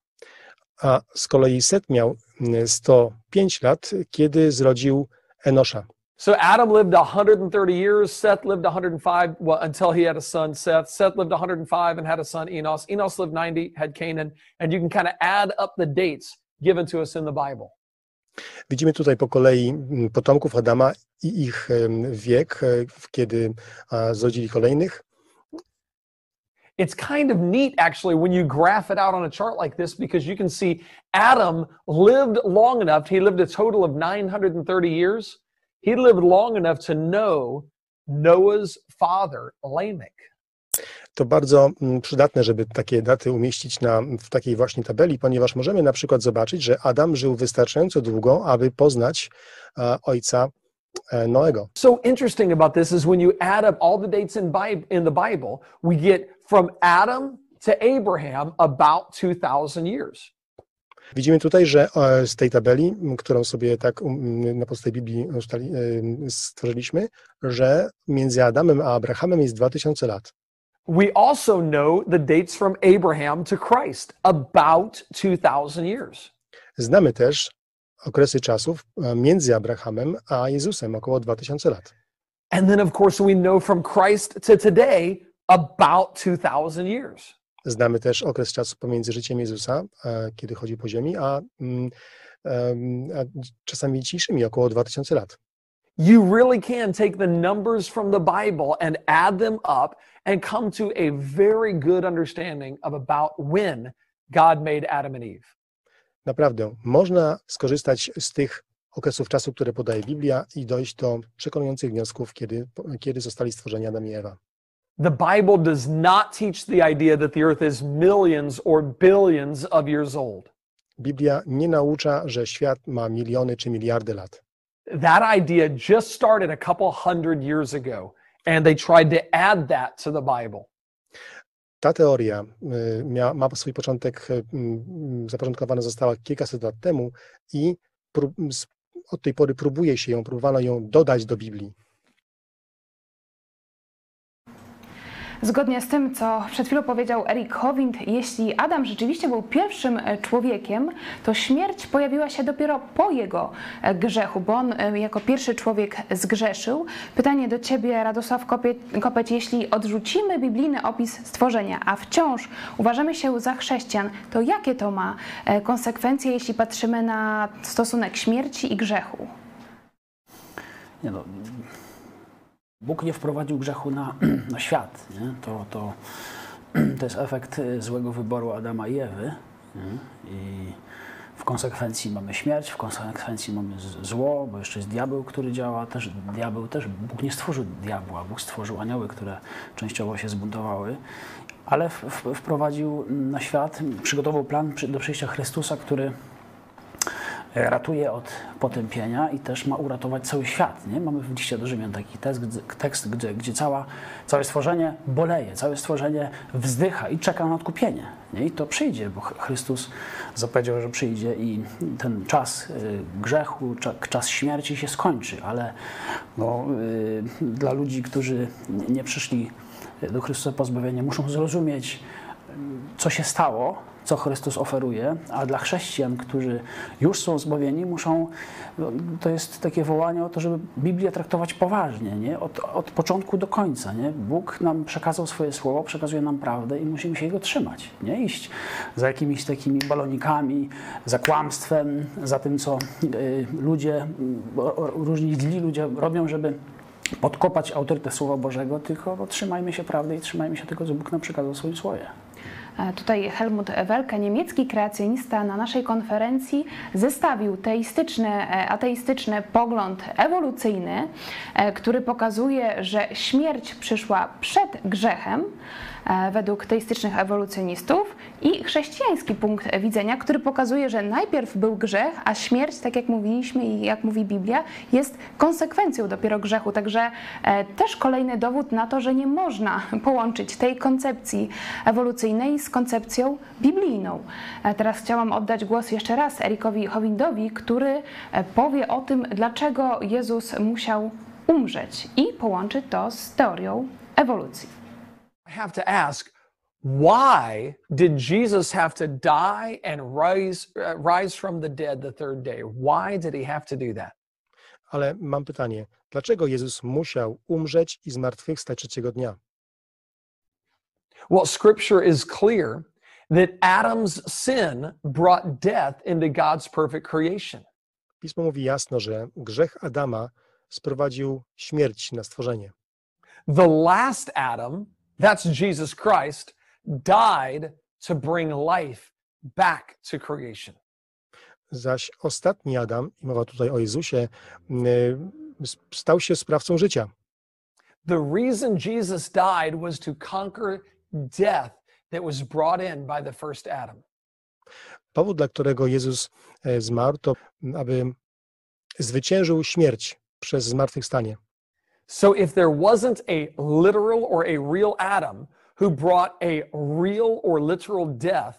A z kolei Set miał 105 lat, kiedy zrodził Enosza. So Adam lived 130 years, Seth lived 105 well, until he had a son, Seth. Seth lived 105 and had a son, Enos. Enos lived 90, had Canaan. And you can kind of add up the dates given to us in the Bible. Widzimy tutaj po kolei mm, potomków Adama i ich wiek, e, kiedy zrodzili kolejnych. It's kind of neat actually when you graph it out on a chart like this because you can see Adam lived long enough, he lived a total of 930 years. He lived long enough to know Noah's father, Lamech. To bardzo mm, przydatne, żeby takie daty umieścić na, w takiej właśnie tabeli, ponieważ możemy na przykład zobaczyć, że Adam żył wystarczająco długo, aby poznać e, ojca e, Noego. So interesting about this is when you add up all the dates in, Bible, in the Bible, we get from Adam to Abraham about 2000 years. Widzimy tutaj, że e, z tej tabeli, którą sobie tak na podstawie Biblii stworzyliśmy, że między Adamem a Abrahamem jest 2000 lat. We also know the dates from Abraham to Christ, about 2,000 years. Znamy też okresy czasów e, między Abrahamem a Jezusem, około 2000 lat. And then, of course, we know from Christ to today, about 2,000 years. Znamy też okres czasu pomiędzy życiem Jezusa, e, kiedy chodził po ziemi, a, mm, a czasami dzisiejszymi, około 2000 lat. You really can take the numbers from the Bible and add them up and come to a very good understanding of about when God made Adam and Eve. Naprawdę, można skorzystać z tych okresów czasu, które podaje Biblia i dojść do przekonujących wniosków, kiedy, kiedy zostali stworzeni Adam i Ewa. The Bible does not teach the idea that the earth is millions or billions of years old. Biblia nie naucza, że świat ma miliony czy miliardy lat. That idea just started a couple hundred years ago, and they tried to add that to the Bible. Ta teoria y, mia, ma swój początek, y, mm, zapoczątkowana została kilkaset lat temu i prób, od tej pory próbuje się ją, próbowano ją dodać do Biblii. Zgodnie z tym, co przed chwilą powiedział Eric Howind, jeśli Adam rzeczywiście był pierwszym e, człowiekiem, to śmierć pojawiła się dopiero po jego e, grzechu, bo on e, jako pierwszy człowiek zgrzeszył. Pytanie do Ciebie, Radosław Kopeć, jeśli odrzucimy biblijny opis stworzenia, a wciąż uważamy się za chrześcijan, to jakie to ma konsekwencje, jeśli patrzymy na stosunek śmierci i grzechu? Nie no, Bóg nie wprowadził grzechu na, na świat. Nie? To, to, to jest efekt y, złego wyboru Adama i Ewy. Nie? I w konsekwencji mamy śmierć, w konsekwencji mamy zło, bo jeszcze jest diabeł, który działa. Też diabeł też, Bóg nie stworzył diabła, Bóg stworzył anioły, które częściowo się zbuntowały. Ale w, w, wprowadził na świat, przygotował plan do przyjścia Chrystusa, który ratuje od potępienia i też ma uratować cały świat. Nie? Mamy w liście do Rzymian taki tekst, gdzie- tekst gdzie, gdzie cała, całe stworzenie boleje, całe stworzenie wzdycha i czeka na odkupienie. Nie? I to przyjdzie, bo Ch- Chrystus zapowiedział, że przyjdzie i ten czas y, grzechu, cza- czas śmierci się skończy, ale no, y, dla ludzi, którzy nie- nie przyszli do Chrystusa pozbawienia, muszą zrozumieć, co się stało, co Chrystus oferuje, a dla chrześcijan, którzy już są zbawieni, muszą, no, to jest takie wołanie o to, żeby Biblię traktować poważnie, nie? Od, od początku do końca. Nie? Bóg nam przekazał swoje słowo, przekazuje nam prawdę i musimy się jego trzymać. Nie iść za jakimiś takimi balonikami, za kłamstwem, za tym, co y, ludzie, różni źli ludzie robią, żeby podkopać autorytet Słowa Bożego, tylko no, trzymajmy się prawdy i trzymajmy się tego, co Bóg nam przekazał w swoim słowie. E, Tutaj Helmut Welke, niemiecki kreacjonista, na naszej konferencji zestawił teistyczny, e, ateistyczny pogląd ewolucyjny, e, który pokazuje, że śmierć przyszła przed grzechem, według teistycznych ewolucjonistów, i chrześcijański punkt widzenia, który pokazuje, że najpierw był grzech, a śmierć, tak jak mówiliśmy i jak mówi Biblia, jest konsekwencją dopiero grzechu. Także e, też kolejny dowód na to, że nie można połączyć tej koncepcji ewolucyjnej z koncepcją biblijną. E, Teraz chciałam oddać głos jeszcze raz Erikowi Howindowi, który e, powie o tym, dlaczego Jezus musiał umrzeć i połączy to z teorią ewolucji. I have to ask, why did Jesus have to die and rise, uh, rise from the dead the third day? Why did he have to do that? Ale mam pytanie, dlaczego Jezus musiał umrzeć i zmartwychwstać trzeciego dnia? Well, scripture is clear that Adam's sin brought death into God's perfect creation. Pismo mówi jasno, że grzech Adama sprowadził śmierć na stworzenie. The last Adam, that's Jesus Christ, died to bring life back to creation. Zaś ostatni Adam, i mowa tutaj o Jezusie, y, stał się sprawcą życia. The reason Jesus died was to conquer death that was brought in by the first Adam. Powód, dla którego Jezus e, zmarł, to m, aby zwyciężył śmierć przez zmartwychwstanie. So if there wasn't a literal or a real Adam who brought a real or literal death,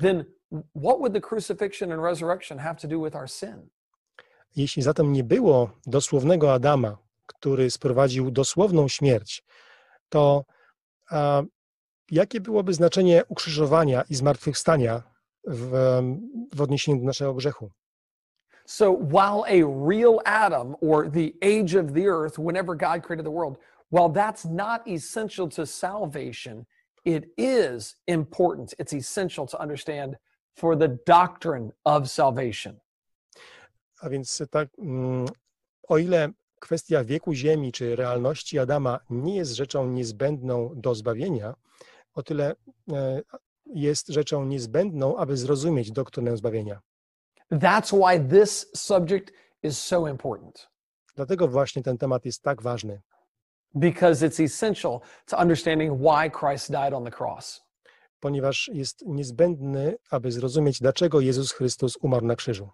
then what would the crucifixion and resurrection have to do with our sin? Jeśli zatem nie było dosłownego Adama, który sprowadził dosłowną śmierć, to a, Jakie byłoby znaczenie ukrzyżowania i zmartwychwstania w, w odniesieniu do naszego grzechu? So while a real Adam or the age of the earth, whenever God created the world, while that's not essential to salvation, it is important. It's essential to understand for the doctrine of salvation. A więc tak, mm, o ile kwestia wieku Ziemi czy realności Adama nie jest rzeczą niezbędną do zbawienia, o tyle e, jest rzeczą niezbędną, aby zrozumieć doktrynę zbawienia. That's why this subject is so important Dlatego właśnie ten temat jest tak ważny, because it's essential to understanding why Christ died on the cross. ponieważ jest niezbędny, aby zrozumieć, dlaczego Jezus Chrystus umarł na krzyżu.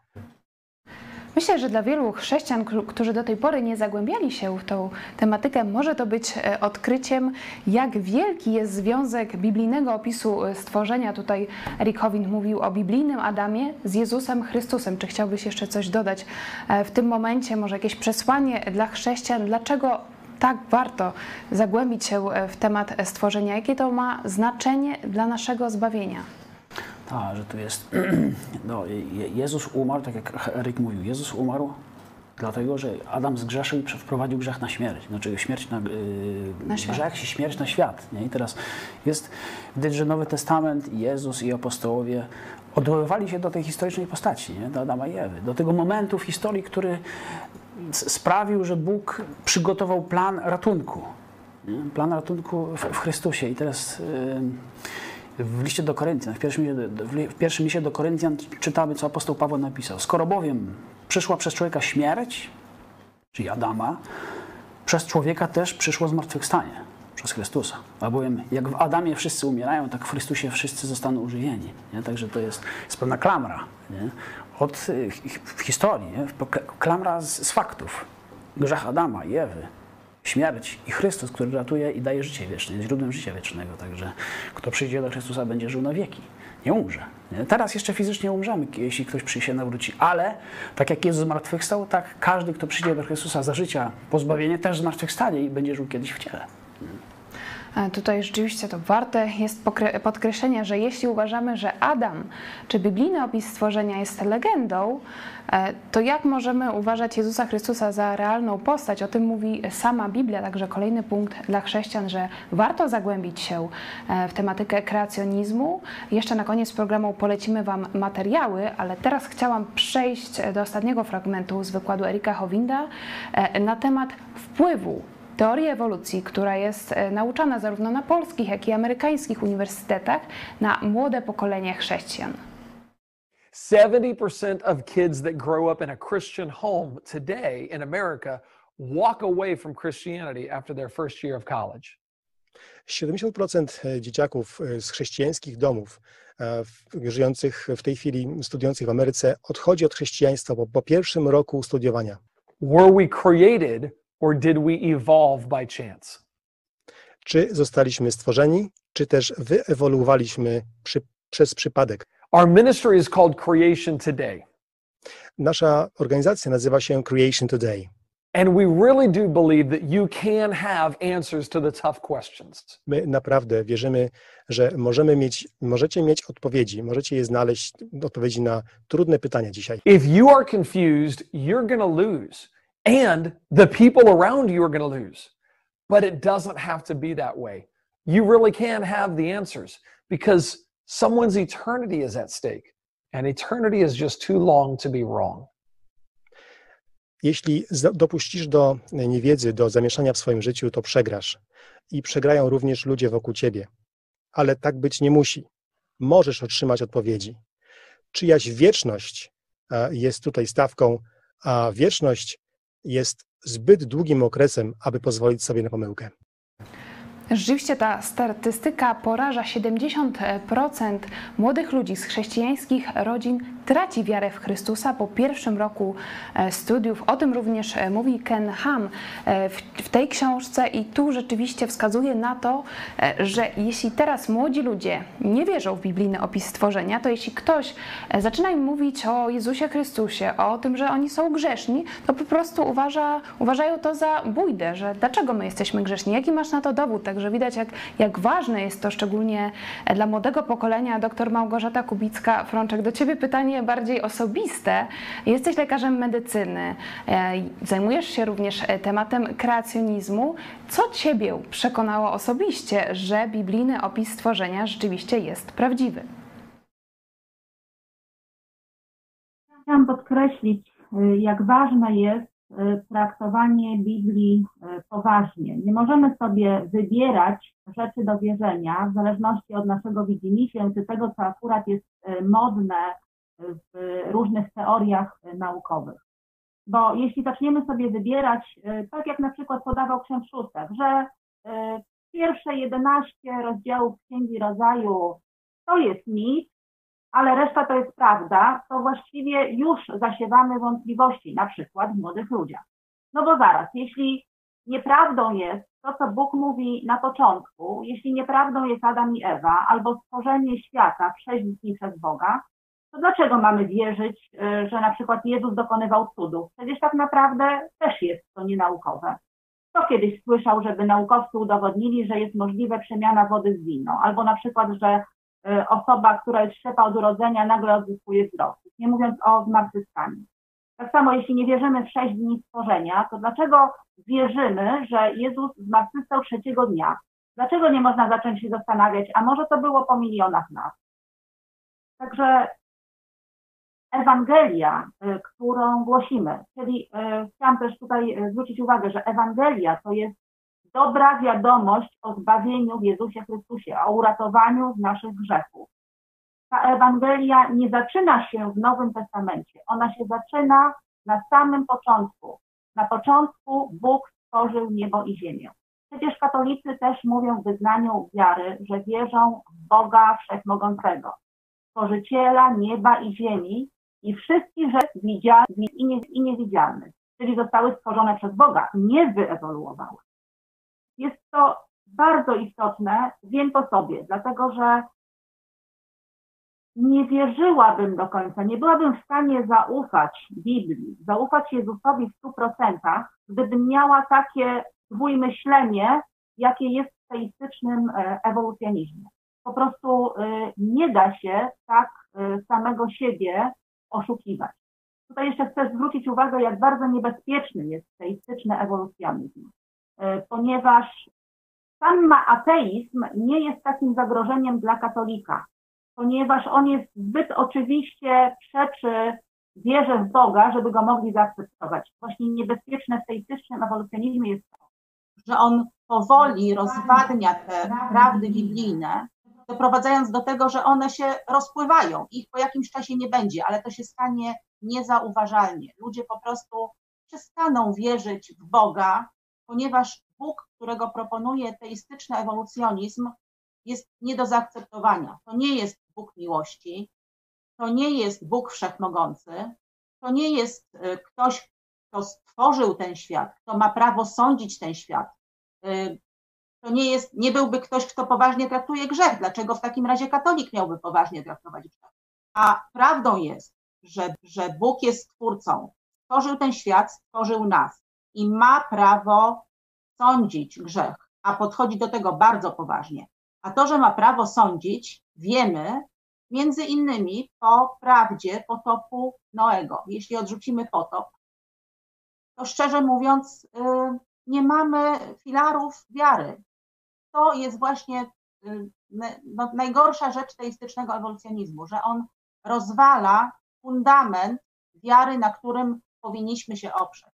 Myślę, że dla wielu chrześcijan, którzy do tej pory nie zagłębiali się w tą tematykę, może to być e, odkryciem, jak wielki jest związek biblijnego opisu e, stworzenia. Tutaj Eric Howind mówił o biblijnym Adamie z Jezusem Chrystusem. Czy chciałbyś jeszcze coś dodać e, w tym momencie? Może jakieś przesłanie dla chrześcijan? Dlaczego tak warto zagłębić się e, w temat e, stworzenia? Jakie to ma znaczenie dla naszego zbawienia? Tak, że tu jest. No, Je- Jezus umarł, tak jak Eryk mówił, Jezus umarł dlatego, że Adam zgrzeszył i wprowadził grzech na śmierć. Znaczy śmierć na, yy, Na świat. grzech i śmierć na świat. Nie? I teraz jest widać, że Nowy Testament, Jezus i apostołowie odwoływali się do tej historycznej postaci, nie? do Adama i Ewy, do tego momentu w historii, który sprawił, że Bóg przygotował plan ratunku. Plan ratunku w, Chrystusie. I teraz yy, w liście do Koryntian, w pierwszym, liście do- w pierwszym do Koryntian czytamy, co apostoł Paweł napisał. Skoro bowiem przyszła przez człowieka śmierć, czyli Adama, przez człowieka też przyszło zmartwychwstanie, przez Chrystusa. Albowiem jak w Adamie wszyscy umierają, tak w Chrystusie wszyscy zostaną używieni. Nie? Także to jest, jest pewna klamra nie? Od y, w historii, klamra z, z faktów. Grzech Adama i Ewy, śmierć i Chrystus, który ratuje i daje życie wieczne, jest źródłem życia wiecznego. Także kto przyjdzie do Chrystusa, będzie żył na wieki. Nie umrze. Teraz jeszcze fizycznie umrzemy, jeśli ktoś przyjdzie nawróci, ale tak jak Jezus zmartwychwstał, tak każdy, kto przyjdzie do Chrystusa za życia, pozbawienie, też zmartwychwstanie i będzie żył kiedyś w ciele. E, Tutaj rzeczywiście to warte jest podkreślenia, że jeśli uważamy, że Adam czy biblijny opis stworzenia jest legendą, e, to jak możemy uważać Jezusa Chrystusa za realną postać? O tym mówi sama Biblia, także kolejny punkt dla chrześcijan, że warto zagłębić się e, w tematykę kreacjonizmu. Jeszcze na koniec programu polecimy Wam materiały, ale teraz chciałam przejść do ostatniego fragmentu z wykładu Erika Howinda na temat wpływu teorii ewolucji, która jest e, nauczana zarówno na polskich, jak i amerykańskich uniwersytetach na młode pokolenie chrześcijan. 70% of kids that grow up in a Christian home today in America walk away from Christianity after their first year of college. 70% dzieciaków e, z chrześcijańskich domów, e, w- żyjących w tej chwili, studiujących w Ameryce, odchodzi od chrześcijaństwa po, po pierwszym roku studiowania. Were we created or did we evolve by chance? Czy zostaliśmy stworzeni, czy też wyewoluowaliśmy przy, przez przypadek. Our ministry is called Creation Today. Nasza organizacja nazywa się Creation Today. And we really do believe that you can have answers to the tough questions. My naprawdę wierzymy, że możemy mieć, możecie mieć odpowiedzi, możecie je znaleźć, odpowiedzi na trudne pytania dzisiaj. If you are confused, you're going to lose. And the people around you are going to lose. But it doesn't have to be that way. You really can have the answers because someone's eternity is at stake. And eternity is just too long to be wrong. Jeśli dopuścisz do niewiedzy, do zamieszania w swoim życiu, to przegrasz. I przegrają również ludzie wokół ciebie. Ale tak być nie musi. Możesz otrzymać odpowiedzi. Czyjaś wieczność e, jest tutaj stawką, a wieczność jest zbyt długim okresem, aby pozwolić sobie na pomyłkę. Rzeczywiście ta statystyka poraża 70% młodych ludzi z chrześcijańskich rodzin traci wiarę w Chrystusa po pierwszym roku e, studiów. O tym również e, mówi Ken Ham e, w, tej książce i tu rzeczywiście wskazuje na to, że jeśli teraz młodzi ludzie nie wierzą w biblijny opis stworzenia, to jeśli ktoś zaczyna im mówić o Jezusie Chrystusie, o tym, że oni są grzeszni, to po prostu uważa, uważają to za bójdę, że dlaczego my jesteśmy grzeszni, jaki masz na to dowód. Także widać jak, jak ważne jest to szczególnie dla młodego pokolenia. Doktor Małgorzata Kubicka-Frączek, do Ciebie pytanie bardziej osobiste. Jesteś lekarzem medycyny, e, zajmujesz się również e, tematem kreacjonizmu. Co Ciebie przekonało osobiście, że biblijny opis stworzenia rzeczywiście jest prawdziwy? Chciałam podkreślić, y, jak ważne jest traktowanie Biblii y, poważnie. Nie możemy sobie wybierać rzeczy do wierzenia w zależności od naszego widzimisię, czy tego, co akurat jest modne w różnych teoriach naukowych. Bo jeśli zaczniemy sobie wybierać, tak jak na przykład podawał ksiądz Szuster, że pierwsze 11 rozdziałów Księgi Rodzaju to jest mit, ale reszta to jest prawda, to właściwie już zasiewamy wątpliwości, na przykład w młodych ludziach. No bo zaraz, jeśli nieprawdą jest to, co Bóg mówi na początku, jeśli nieprawdą jest Adam i Ewa, albo stworzenie świata w sześć dni przez Boga, to dlaczego mamy wierzyć, y, że na przykład Jezus dokonywał cudów? Przecież tak naprawdę też jest to nienaukowe. Kto kiedyś słyszał, żeby naukowcy udowodnili, że jest możliwe przemiana wody w wino, albo na przykład, że osoba, która jest ślepa od urodzenia, nagle odzyskuje wzrok, nie mówiąc o zmartwychwstaniu. Tak samo, jeśli nie wierzymy w sześć dni stworzenia, to dlaczego wierzymy, że Jezus zmartwychwstał trzeciego dnia? Dlaczego nie można zacząć się zastanawiać, a może to było po milionach lat? Także Ewangelia, y, którą głosimy, czyli y, chciałam też tutaj zwrócić uwagę, że Ewangelia to jest dobra wiadomość o zbawieniu w Jezusie Chrystusie, o uratowaniu z naszych grzechów. Ta Ewangelia nie zaczyna się w Nowym Testamencie, ona się zaczyna na samym początku. Na początku Bóg stworzył niebo i ziemię. Przecież katolicy też mówią w wyznaniu wiary, że wierzą w Boga Wszechmogącego, Stworzyciela nieba i ziemi i wszystkich rzeczy widzialnych i niewidzialnych, czyli zostały stworzone przez Boga, nie wyewoluowały. Jest to bardzo istotne, wiem po sobie, dlatego że nie wierzyłabym do końca, nie byłabym w stanie zaufać Biblii, zaufać Jezusowi w stu procentach, gdybym miała takie dwójmyślenie, jakie jest w teistycznym e, ewolucjonizmie. Po prostu e, nie da się tak e, samego siebie oszukiwać. Tutaj jeszcze chcę zwrócić uwagę, jak bardzo niebezpieczny jest teistyczny ewolucjonizm. E, ponieważ sam ateizm nie jest takim zagrożeniem dla katolika, ponieważ on jest zbyt oczywiście przeczy wierze w Boga, żeby go mogli zaakceptować. Właśnie niebezpieczne w teistycznym ewolucjonizmie jest to, że on powoli rozwadnia te prawdy biblijne, doprowadzając do tego, że one się rozpływają. Ich po jakimś czasie nie będzie, ale to się stanie niezauważalnie. Ludzie po prostu przestaną wierzyć w Boga, ponieważ Bóg, którego proponuje teistyczny ewolucjonizm, jest nie do zaakceptowania. To nie jest Bóg miłości, to nie jest Bóg wszechmogący, to nie jest y, ktoś, kto stworzył ten świat, kto ma prawo sądzić ten świat. Y, to nie, jest, nie byłby ktoś, kto poważnie traktuje grzech. Dlaczego w takim razie katolik miałby poważnie traktować grzech? A prawdą jest, że, że Bóg jest stwórcą, stworzył ten świat, stworzył nas i ma prawo sądzić grzech, a podchodzi do tego bardzo poważnie. A to, że ma prawo sądzić, wiemy między innymi po prawdzie potopu Noego. Jeśli odrzucimy potop, to szczerze mówiąc, y, nie mamy filarów wiary. To jest właśnie y, no, najgorsza rzecz teistycznego ewolucjonizmu, że on rozwala fundament wiary, na którym powinniśmy się oprzeć.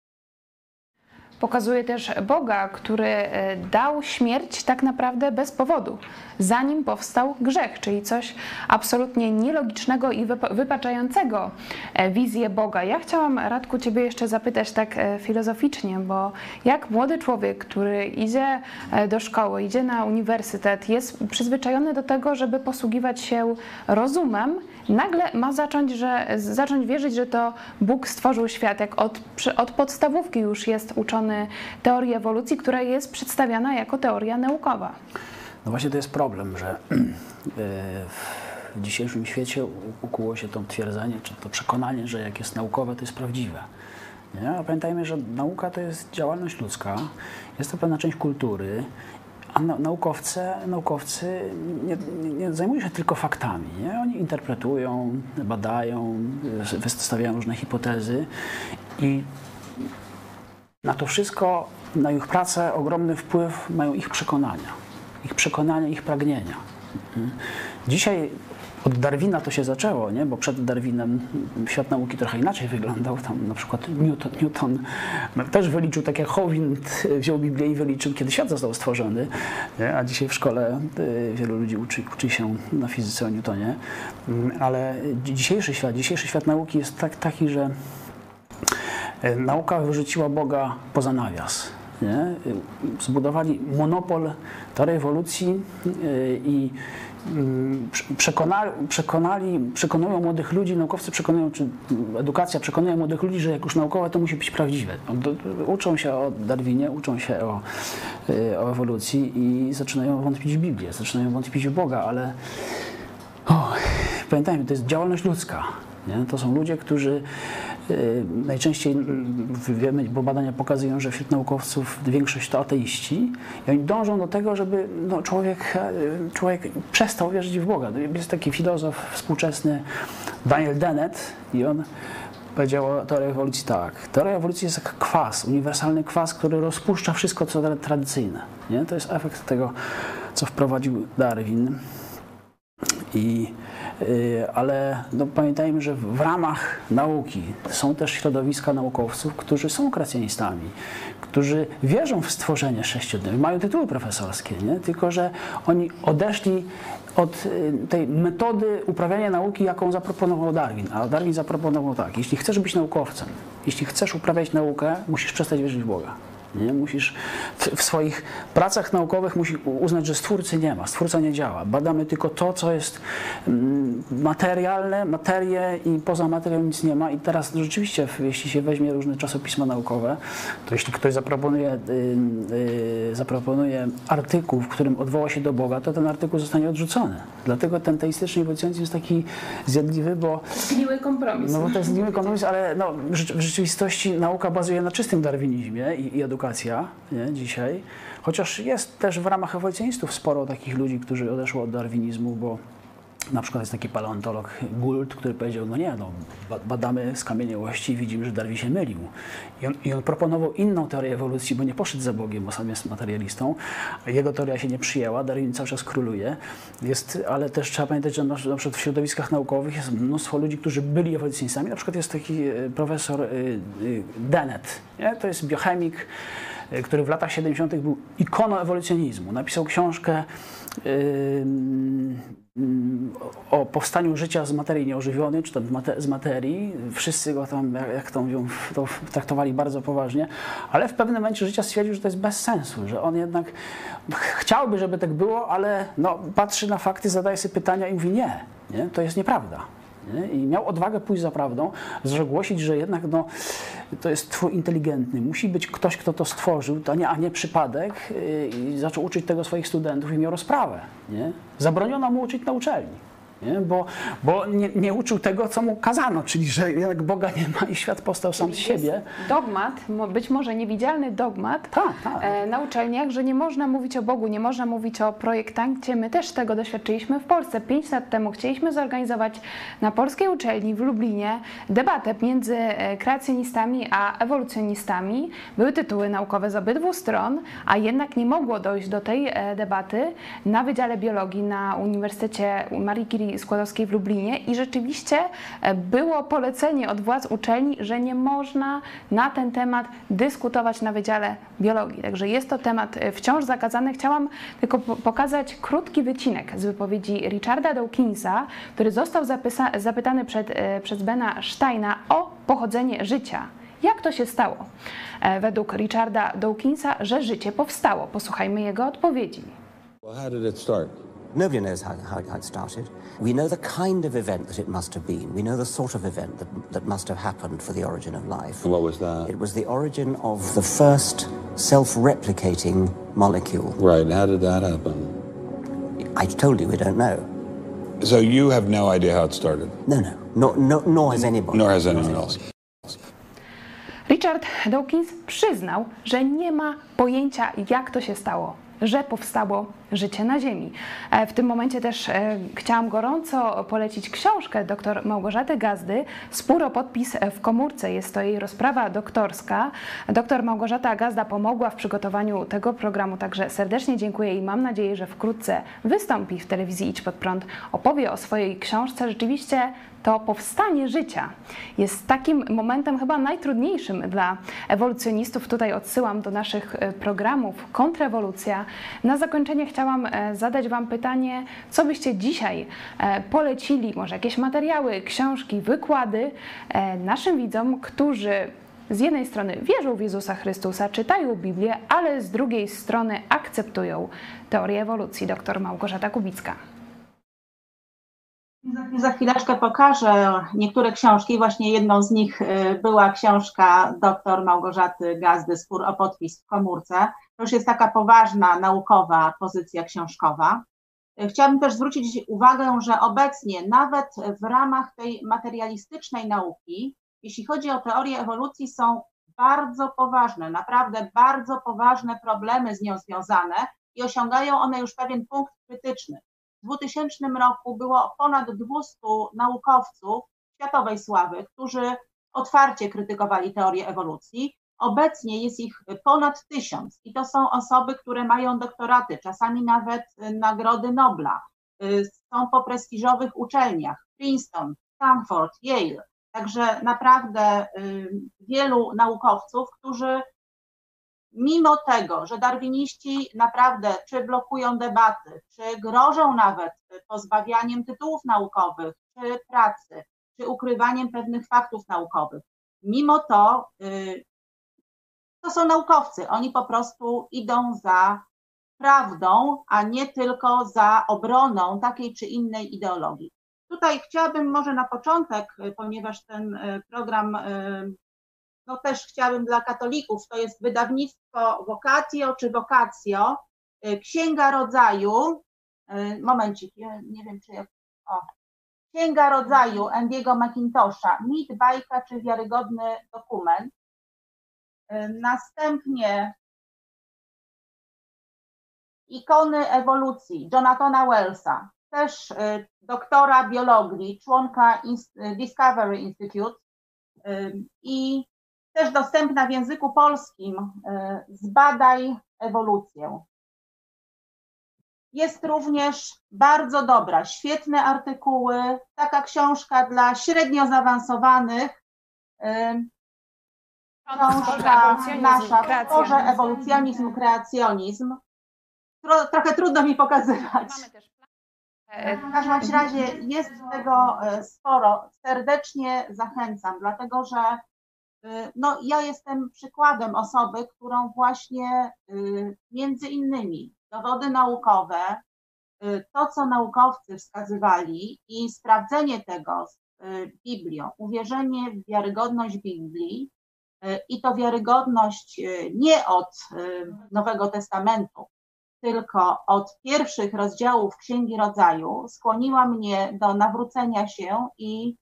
Pokazuje też Boga, który e, dał śmierć tak naprawdę bez powodu, zanim powstał grzech, czyli coś absolutnie nielogicznego i wypaczającego e, wizję Boga. Ja chciałam, Radku, Ciebie jeszcze zapytać tak e, filozoficznie, bo jak młody człowiek, który idzie do szkoły, idzie na uniwersytet, jest przyzwyczajony do tego, żeby posługiwać się rozumem, nagle ma zacząć, że, zacząć wierzyć, że to Bóg stworzył świat, jak od, od podstawówki już jest uczony teorii ewolucji, która jest przedstawiana jako teoria naukowa. No właśnie to jest problem, że w dzisiejszym świecie ukuło się to twierdzenie, czy to przekonanie, że jak jest naukowe, to jest prawdziwe. Nie? A pamiętajmy, że nauka to jest działalność ludzka, jest to pewna część kultury na, naukowcy, naukowcy nie, nie, nie zajmują się tylko faktami. Nie? Oni interpretują, badają, wystawiają różne hipotezy i na to wszystko, na ich pracę ogromny wpływ mają ich przekonania, ich przekonania, ich pragnienia. Mhm. Dzisiaj od Darwina to się zaczęło, nie? bo przed Darwinem świat nauki trochę inaczej wyglądał. Tam na przykład Newton, Newton też wyliczył, tak jak Howind wziął Biblię i wyliczył, kiedy świat został stworzony. Nie? A dzisiaj w szkole y, wielu ludzi uczy, uczy się na fizyce o Newtonie. Mm, ale dzisiejszy świat, dzisiejszy świat nauki jest tak, taki, że y, nauka wyrzuciła Boga poza nawias. Nie? Zbudowali monopol teorii ewolucji y, i Mm, przekonali, przekonali, przekonują młodych ludzi, naukowcy przekonują, czy edukacja przekonuje młodych ludzi, że jak już naukowe, to musi być prawdziwe. Uczą się o Darwinie, uczą się o, y, o ewolucji i zaczynają wątpić w Biblię, zaczynają wątpić w Boga, ale o, pamiętajmy, to jest działalność ludzka. Nie? To są ludzie, którzy y, najczęściej mm, wiemy, bo badania pokazują, że wśród naukowców większość to ateiści i oni dążą do tego, żeby no, człowiek, y, człowiek przestał wierzyć w Boga. Jest taki filozof współczesny Daniel Dennett i on powiedział o teorii ewolucji tak. Teoria ewolucji jest jak kwas, uniwersalny kwas, który rozpuszcza wszystko, co tradycyjne. Nie? To jest efekt tego, co wprowadził Darwin. I Y, ale no, pamiętajmy, że w ramach nauki są też środowiska naukowców, którzy są kreacjonistami, którzy wierzą w stworzenie sześciodniowe, mają tytuły profesorskie, nie? tylko że oni odeszli od y, tej metody uprawiania nauki, jaką zaproponował Darwin. A Darwin zaproponował tak, jeśli chcesz być naukowcem, jeśli chcesz uprawiać naukę, musisz przestać wierzyć w Boga. Nie? Musisz w, w, swoich pracach naukowych musisz uznać, że stwórcy nie ma, stwórca nie działa. Badamy tylko to, co jest mm, materialne, materię i poza materią nic nie ma. I teraz rzeczywiście, jeśli się weźmie różne czasopisma naukowe, to jeśli ktoś zaproponuje, yy, yy, zaproponuje artykuł, w którym odwoła się do Boga, to ten artykuł zostanie odrzucony. Dlatego ten teistyczny ewolucjonizm jest taki zjadliwy, bo... Zgniły kompromis. No bo to jest zgniły kompromis, ale no, w rzeczywistości nauka bazuje na czystym darwinizmie i, i edukacji edukacja nie, dzisiaj, chociaż jest też w ramach ewolucjonistów sporo takich ludzi, którzy odeszło od darwinizmu, bo na przykład jest taki paleontolog Gould, który powiedział, no nie, no, badamy skamieniałości i widzimy, że Darwin się mylił. I on, I on, proponował inną teorię ewolucji, bo nie poszedł za Bogiem, bo sam jest materialistą. Jego teoria się nie przyjęła, Darwin cały czas króluje. Jest, ale też trzeba pamiętać, że na, na przykład w środowiskach naukowych jest mnóstwo ludzi, którzy byli ewolucjonistami. Na przykład jest taki e, profesor y, y, Dennett, nie? to jest biochemik, który w latach 70. był ikoną ewolucjonizmu. Napisał książkę o powstaniu życia z materii nieożywionej, czy tam z materii. Wszyscy go tam, jak to mówią, to traktowali bardzo poważnie, ale w pewnym momencie życia stwierdził, że to jest bez sensu, że on jednak chciałby, żeby tak było, ale no, patrzy na fakty, zadaje sobie pytania i mówi nie, nie to jest nieprawda. Nie? I miał odwagę pójść za prawdą, zgłosić, że jednak no, to jest twór inteligentny. Musi być ktoś, kto to stworzył, a nie, a nie przypadek. Y, I zaczął uczyć tego swoich studentów i miał rozprawę. Nie? Zabroniono mu uczyć na uczelni. Nie? Bo, bo nie, nie, uczył tego, co mu kazano, czyli że jak Boga nie ma i świat powstał sam z siebie. Dogmat, być może niewidzialny dogmat tak, tak. E, na uczelniach, że nie można mówić o Bogu, nie można mówić o projektancie. My też tego doświadczyliśmy w Polsce. Pięć lat temu chcieliśmy zorganizować na polskiej uczelni w Lublinie debatę między e, kreacjonistami a ewolucjonistami. Były tytuły naukowe z obydwu stron, a jednak nie mogło dojść do tej e, debaty na Wydziale Biologii na Uniwersytecie Marii Curie Skłodowskiej w Lublinie i rzeczywiście e, było polecenie od władz uczelni, że nie można na ten temat dyskutować na Wydziale Biologii. Także jest to temat e, wciąż zakazany. Chciałam tylko pokazać krótki wycinek z wypowiedzi Richarda Dawkinsa, który został zapytany przed, e, przez Bena Steina o pochodzenie życia. Jak to się stało? Według Richarda Dawkinsa, że życie powstało. Posłuchajmy jego odpowiedzi. Well, how did it start? Nobody knows how, how, how, it started. We know the kind of event that it must have been. We know the sort of event that, that must have happened for the origin of life. what was that? It was the origin of the first self-replicating molecule. Right. How did that happen? I told you we don't know. So you have no idea how it started? No, no. Nor, nor, nor has anybody. Nor has anyone else. Richard Dawkins przyznał, że nie ma pojęcia, jak to się stało. Że powstało życie na Ziemi. E, w tym momencie też e, chciałam gorąco polecić książkę dr Małgorzaty Gazdy Spór o podpis w komórce. Jest to jej rozprawa doktorska. Dr Małgorzata Gazda pomogła w przygotowaniu tego programu, także serdecznie dziękuję i mam nadzieję, że wkrótce wystąpi w telewizji Idź Pod Prąd, opowie o swojej książce. Rzeczywiście to powstanie życia jest takim momentem chyba najtrudniejszym dla ewolucjonistów. Tutaj odsyłam do naszych e, programów Kontrrewolucja. Na zakończenie chciałam e, zadać Wam pytanie, co byście dzisiaj e, polecili, może jakieś materiały, książki, wykłady naszym widzom, którzy z jednej strony wierzą w Jezusa Chrystusa, czytają Biblię, ale z drugiej strony akceptują teorię ewolucji. Dr Małgorzata Kubicka. Za chwileczkę pokażę niektóre książki. Właśnie jedną z nich y, była książka dr Małgorzaty Gazdy Spór o podpis w komórce. To już jest taka poważna, naukowa pozycja książkowa. Y, chciałabym też zwrócić uwagę, że obecnie nawet w ramach tej materialistycznej nauki, jeśli chodzi o teorię ewolucji, są bardzo poważne, naprawdę bardzo poważne problemy z nią związane i osiągają one już pewien punkt krytyczny. W 2000 roku było ponad 200 naukowców światowej sławy, którzy otwarcie krytykowali teorię ewolucji. Obecnie jest ich ponad tysiąc i to są osoby, które mają doktoraty, czasami nawet nagrody Nobla. Są po prestiżowych uczelniach Princeton, Stanford, Yale. Także naprawdę y, wielu naukowców, którzy mimo tego, że darwiniści naprawdę czy blokują debaty, czy grożą nawet pozbawianiem tytułów naukowych, czy pracy, czy ukrywaniem pewnych faktów naukowych, mimo to y, to są naukowcy. Oni po prostu idą za prawdą, a nie tylko za obroną takiej czy innej ideologii. Tutaj chciałabym może na początek, ponieważ ten y, program y, no też chciałabym dla katolików, to jest wydawnictwo Vocatio czy Vocatio, y, Księga Rodzaju, y, momencik, nie wiem czy jak, o, Księga Rodzaju Andiego McIntosha, mit, bajka czy wiarygodny dokument. Y, następnie Ikony ewolucji Jonathana Wellsa, też doktora biologii, członka Discovery Institute i też dostępna w języku polskim e, Zbadaj ewolucję. Jest również bardzo dobra, świetne artykuły, taka książka dla średnio zaawansowanych. E, książka nasza w sporze ewolucjonizm, kreacjonizm. Trochę trudno mi pokazywać. W każdym razie jest tego e, sporo. Serdecznie zachęcam, dlatego że no, ja jestem przykładem osoby, którą właśnie y, między innymi dowody naukowe, y, to co naukowcy wskazywali i sprawdzenie tego z Biblią, uwierzenie w wiarygodność Biblii i to wiarygodność nie od Nowego Testamentu, tylko od pierwszych rozdziałów Księgi Rodzaju skłoniła mnie do nawrócenia się i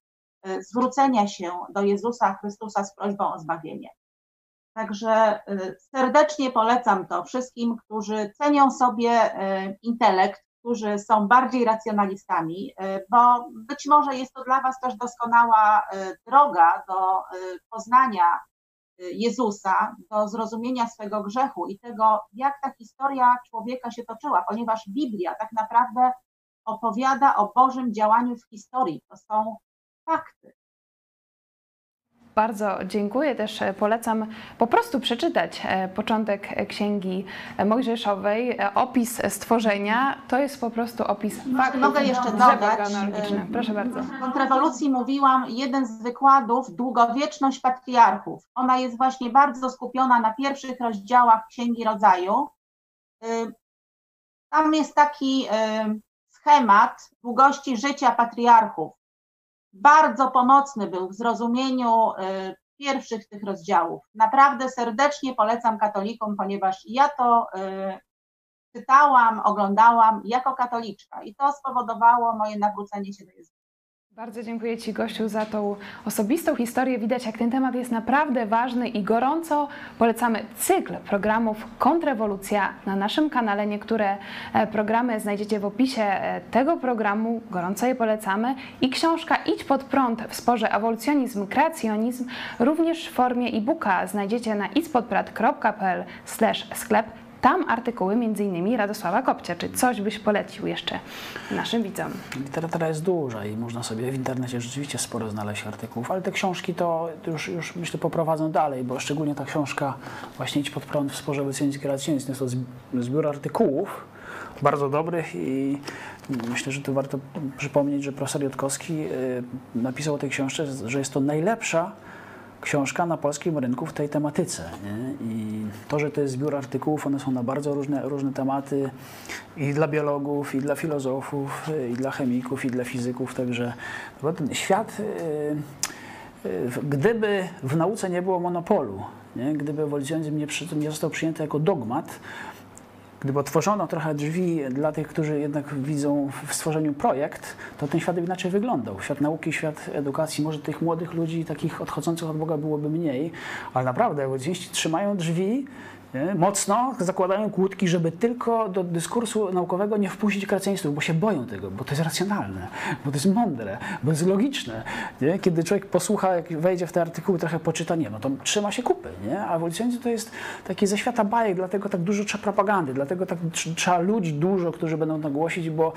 zwrócenia się do Jezusa Chrystusa z prośbą o zbawienie. Także e, serdecznie polecam to wszystkim, którzy cenią sobie e, intelekt, którzy są bardziej racjonalistami, bo być może jest to dla Was też doskonała droga do poznania Jezusa, do zrozumienia swego grzechu i tego, jak ta historia człowieka się toczyła, ponieważ Biblia tak naprawdę opowiada o Bożym działaniu w historii. To są fakty. Bardzo dziękuję. Też e, polecam po prostu przeczytać e, początek księgi Mojżeszowej. E, opis stworzenia to jest po prostu opis faktów. Mogę jeszcze dodać. Proszę bardzo. W kontrrewolucji mówiłam jeden z wykładów długowieczność patriarchów. Ona jest właśnie bardzo skupiona na pierwszych rozdziałach Księgi Rodzaju. Tam jest taki schemat długości życia patriarchów bardzo pomocny był w zrozumieniu y, pierwszych tych rozdziałów. Naprawdę serdecznie polecam katolikom, ponieważ ja to y, czytałam, oglądałam jako katoliczka i to spowodowało moje nawrócenie się do Jezusa. Bardzo dziękuję Ci, gościu, za tą osobistą historię. Widać, jak ten temat jest naprawdę ważny i gorąco polecamy cykl programów Kontrrewolucja na naszym kanale. Niektóre e, programy znajdziecie w opisie e, tego programu. Gorąco je polecamy. I książka Idź pod prąd w sporze ewolucjonizm, kreacjonizm również w formie e-booka znajdziecie na idźpodprad.pl sklep. Tam artykuły m.in. Radosława Kopcia. Czy coś byś polecił jeszcze naszym widzom? Literatura jest duża i można sobie w internecie rzeczywiście sporo znaleźć artykułów, ale te książki to już, już myślę poprowadzą dalej, bo szczególnie ta książka właśnie Idź pod prąd w sporze ewolucyjnym kreacyjnym jest to zbiór artykułów, bardzo dobrych i myślę, że tu warto przypomnieć, że profesor Jotkowski y, napisał o tej książce, że jest to najlepsza książka na polskim rynku w tej tematyce. Nie? I to, że to jest zbiór artykułów, one są na bardzo różne, różne tematy i dla biologów, i dla filozofów, i dla chemików, i dla fizyków, także ten świat, y, y, gdyby w nauce nie było monopolu, nie? gdyby ewolucjonizm nie, nie został przyjęty jako dogmat, Gdyby otworzono trochę drzwi dla tych, którzy jednak widzą w stworzeniu projekt, to ten świat inaczej wyglądał. Świat nauki, świat edukacji, może tych młodych ludzi, takich odchodzących od Boga byłoby mniej, ale naprawdę ewolucjoniści trzymają drzwi? Mocno zakładają kłódki, żeby tylko do dyskursu naukowego nie wpuścić kreacjonistów, bo się boją tego, bo to jest racjonalne, bo to jest mądre, bo jest logiczne. Nie? Kiedy człowiek posłucha, jak wejdzie w te artykuły, trochę poczyta, nie, no to trzyma się kupy. Nie? A ewolucjonizm to jest taki ze świata bajek, dlatego tak dużo trzeba propagandy, dlatego tak trzeba ludzi dużo, którzy będą to głosić, bo,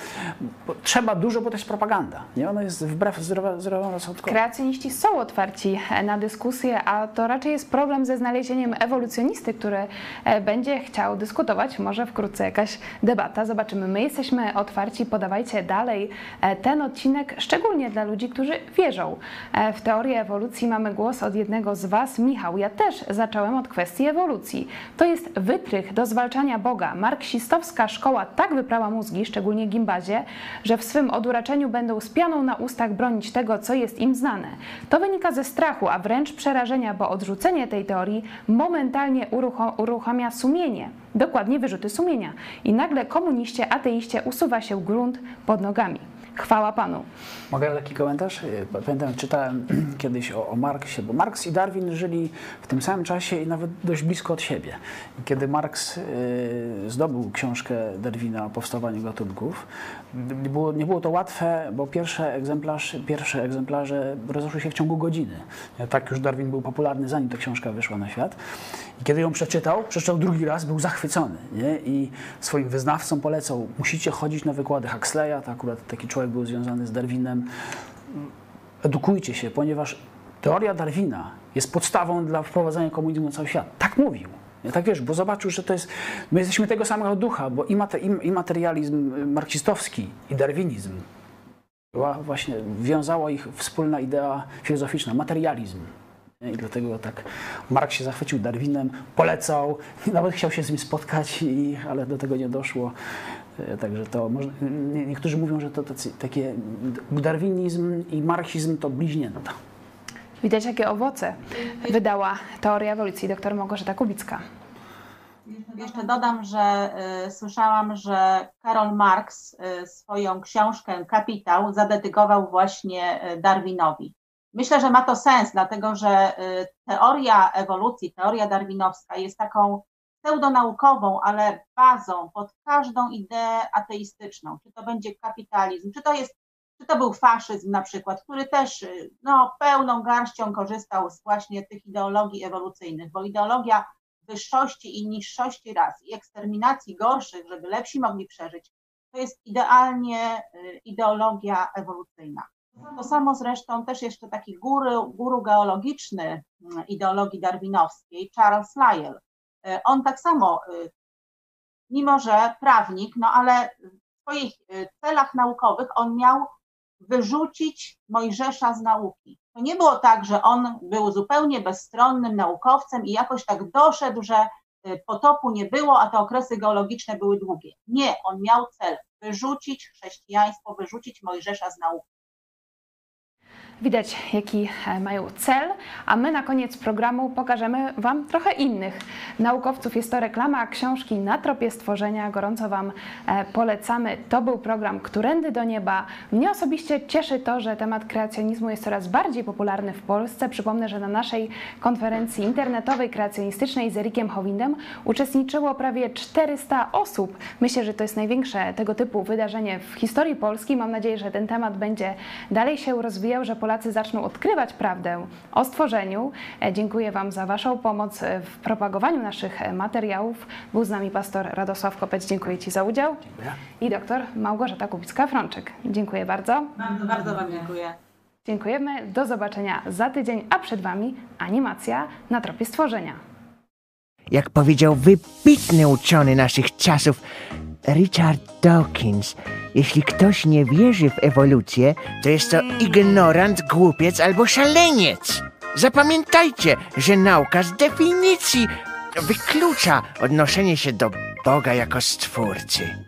bo trzeba dużo, bo to jest propaganda. Nie? Ono jest wbrew zdrowemu rozsądkowi. Kreacjoniści są otwarci na dyskusję, a to raczej jest problem ze znalezieniem ewolucjonisty, który będzie chciał dyskutować. Może wkrótce jakaś debata. Zobaczymy. My jesteśmy otwarci. Podawajcie dalej e, ten odcinek, szczególnie dla ludzi, którzy wierzą e, w teorię ewolucji. Mamy głos od jednego z Was. Michał, ja też zacząłem od kwestii ewolucji. To jest wytrych do zwalczania Boga. Marksistowska szkoła tak wyprała mózgi, szczególnie gimbazie, że w swym oduraczeniu będą z pianą na ustach bronić tego, co jest im znane. To wynika ze strachu, a wręcz przerażenia, bo odrzucenie tej teorii momentalnie uruchomi uruchamia sumienie, dokładnie wyrzuty sumienia. I nagle komuniście, ateiście usuwa się grunt pod nogami. Chwała Panu. Mogę taki komentarz? Pamiętam, czytałem kiedyś o, o Marksie, bo Marks i Darwin żyli w tym samym czasie i nawet dość blisko od siebie. kiedy Marks y, zdobył książkę Darwina o powstawaniu gatunków, nie było, nie było to łatwe, bo pierwsze, egzemplarz, pierwsze egzemplarze rozeszły się w ciągu godziny. Tak już Darwin był popularny, zanim ta książka wyszła na świat. Kiedy ją przeczytał, przeczytał drugi raz, był zachwycony. Nie? I swoim wyznawcom polecał, musicie chodzić na wykłady Huxleya, to akurat taki człowiek był związany z Darwinem. Edukujcie się, ponieważ teoria Darwina jest podstawą dla wprowadzenia komunizmu na cały świat. Tak mówił. Tak wiesz, bo zobaczył, że to jest. My jesteśmy tego samego ducha, bo i, mater, i materializm marksistowski, i darwinizm była właśnie wiązała ich wspólna idea filozoficzna, materializm. I dlatego tak Marx się zachwycił Darwinem, polecał, nawet chciał się z nim spotkać, i, ale do tego nie doszło. E, także to może, niektórzy mówią, że to tacy, takie darwinizm i marksizm to bliźnięta. Widać, jakie owoce wydała teoria ewolucji dr Małgorzata Kubicka. Jeszcze dodam, że y, słyszałam, że Karol Marx y, swoją książkę Kapitał zadedykował właśnie Darwinowi. Myślę, że ma to sens, dlatego że y, teoria ewolucji, teoria darwinowska jest taką pseudonaukową, ale bazą pod każdą ideę ateistyczną. Czy to będzie kapitalizm, czy to jest, czy to był faszyzm na przykład, który też y, no, pełną garścią korzystał z właśnie tych ideologii ewolucyjnych, bo ideologia wyższości i niższości ras i eksterminacji gorszych, żeby lepsi mogli przeżyć, to jest idealnie y, ideologia ewolucyjna. To samo zresztą też jeszcze taki guru, guru geologiczny mm, ideologii darwinowskiej, Charles Lyell. E, on tak samo, y, mimo że prawnik, no ale w swoich y, celach naukowych on miał wyrzucić Mojżesza z nauki. To nie było tak, że on był zupełnie bezstronnym naukowcem i jakoś tak doszedł, że potopu nie było, a te okresy geologiczne były długie. Nie, on miał cel wyrzucić chrześcijaństwo, wyrzucić Mojżesza z nauki. Widać, jaki e, mają cel, a my na koniec programu pokażemy Wam trochę innych naukowców. Jest to reklama książki Na tropie stworzenia. Gorąco Wam e, polecamy. To był program Którędy do nieba. Mnie osobiście cieszy to, że temat kreacjonizmu jest coraz bardziej popularny w Polsce. Przypomnę, że na naszej konferencji internetowej kreacjonistycznej z Erikiem Howindem uczestniczyło prawie 400 osób. Myślę, że to jest największe tego typu wydarzenie w historii Polski. Mam nadzieję, że ten temat będzie dalej się rozwijał, że zaczną odkrywać prawdę o stworzeniu. E, Dziękuję Wam za Waszą pomoc e, w propagowaniu naszych e, materiałów. Był z nami pastor Radosław Kopeć. Dziękuję Ci za udział. I doktor Małgorzata Kubicka-Frączyk. Dziękuję bardzo. Bardzo, bardzo Wam dziękuję. Dziękujemy. Do zobaczenia za tydzień, a przed Wami animacja na tropie stworzenia. Jak powiedział wybitny uczony naszych czasów Richard Dawkins, jeśli ktoś nie wierzy w ewolucję, to jest to ignorant, głupiec albo szaleniec. Zapamiętajcie, że nauka z definicji wyklucza odnoszenie się do Boga jako stwórcy.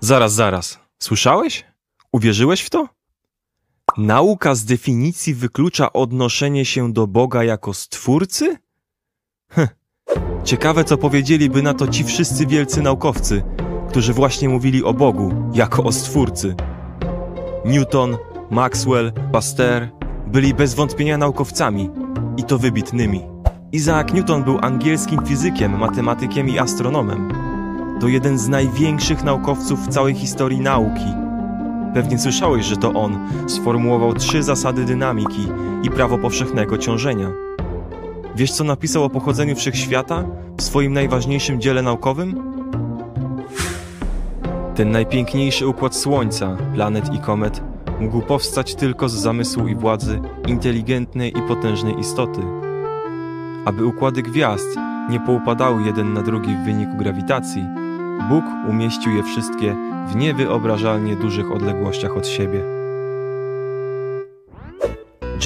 Zaraz, zaraz. Słyszałeś? Uwierzyłeś w to? Nauka z definicji wyklucza odnoszenie się do Boga jako stwórcy? Hm. Ciekawe, co powiedzieliby na to ci wszyscy wielcy naukowcy, którzy właśnie mówili o Bogu jako o stwórcy. Newton, Maxwell, Pasteur byli bez wątpienia naukowcami i to wybitnymi. Isaac Newton był angielskim fizykiem, matematykiem i astronomem. To jeden z największych naukowców w całej historii nauki. Pewnie słyszałeś, że to on sformułował trzy zasady dynamiki i prawo powszechnego ciążenia. Wiesz, co napisał o pochodzeniu wszechświata w swoim najważniejszym dziele naukowym? Ten najpiękniejszy układ Słońca, planet i komet mógł powstać tylko z zamysłu i władzy inteligentnej i potężnej istoty. Aby układy gwiazd nie poupadały jeden na drugi w wyniku grawitacji, Bóg umieścił je wszystkie w niewyobrażalnie dużych odległościach od siebie.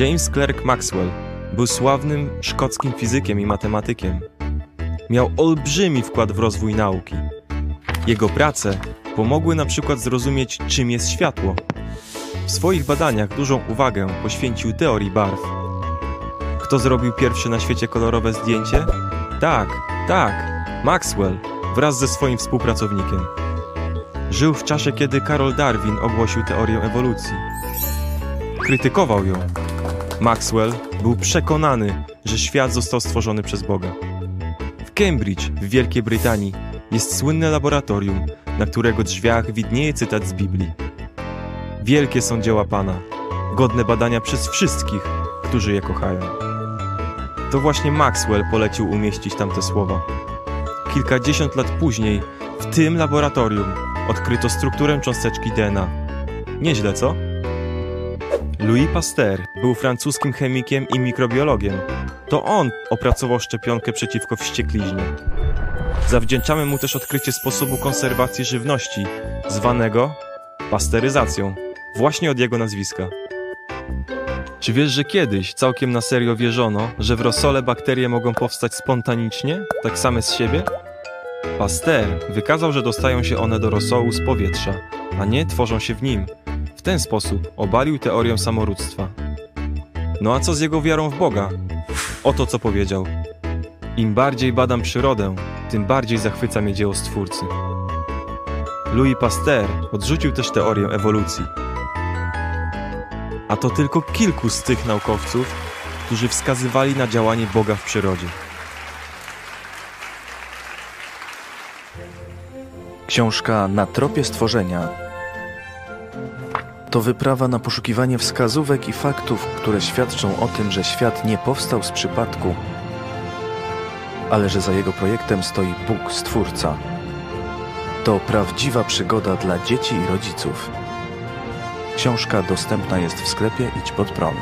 James Clerk Maxwell był sławnym szkockim fizykiem i matematykiem. Miał olbrzymi wkład w rozwój nauki. Jego prace pomogły na przykład zrozumieć, czym jest światło. W swoich badaniach dużą uwagę poświęcił teorii barw. Kto zrobił pierwsze na świecie kolorowe zdjęcie? Tak, tak, Maxwell wraz ze swoim współpracownikiem. Żył w czasie, kiedy Karol Darwin ogłosił teorię ewolucji. Krytykował ją. Maxwell był przekonany, że świat został stworzony przez Boga. W Cambridge, w Wielkiej Brytanii, jest słynne laboratorium, na którego drzwiach widnieje cytat z Biblii. Wielkie są dzieła Pana, godne badania przez wszystkich, którzy je kochają. To właśnie Maxwell polecił umieścić tamte słowa. Kilkadziesiąt lat później, w tym laboratorium, odkryto strukturę cząsteczki DNA. Nieźle, co? Louis Pasteur był francuskim chemikiem i mikrobiologiem. To on opracował szczepionkę przeciwko wściekliźnie. Zawdzięczamy mu też odkrycie sposobu konserwacji żywności, zwanego pasteryzacją, właśnie od jego nazwiska. Czy wiesz, że kiedyś całkiem na serio wierzono, że w rosole bakterie mogą powstać spontanicznie, tak same z siebie? Pasteur wykazał, że dostają się one do rosołu z powietrza, a nie tworzą się w nim. W ten sposób obalił teorię samorództwa. No a co z jego wiarą w Boga? Oto co powiedział. Im bardziej badam przyrodę, tym bardziej zachwyca mnie dzieło Stwórcy. Louis Pasteur odrzucił też teorię ewolucji. A to tylko kilku z tych naukowców, którzy wskazywali na działanie Boga w przyrodzie. Książka Na tropie stworzenia to wyprawa na poszukiwanie wskazówek i faktów, które świadczą o tym, że świat nie powstał z przypadku, ale że za jego projektem stoi Bóg, Stwórca. To prawdziwa przygoda dla dzieci i rodziców. Książka dostępna jest w sklepie Idź Pod Prąd.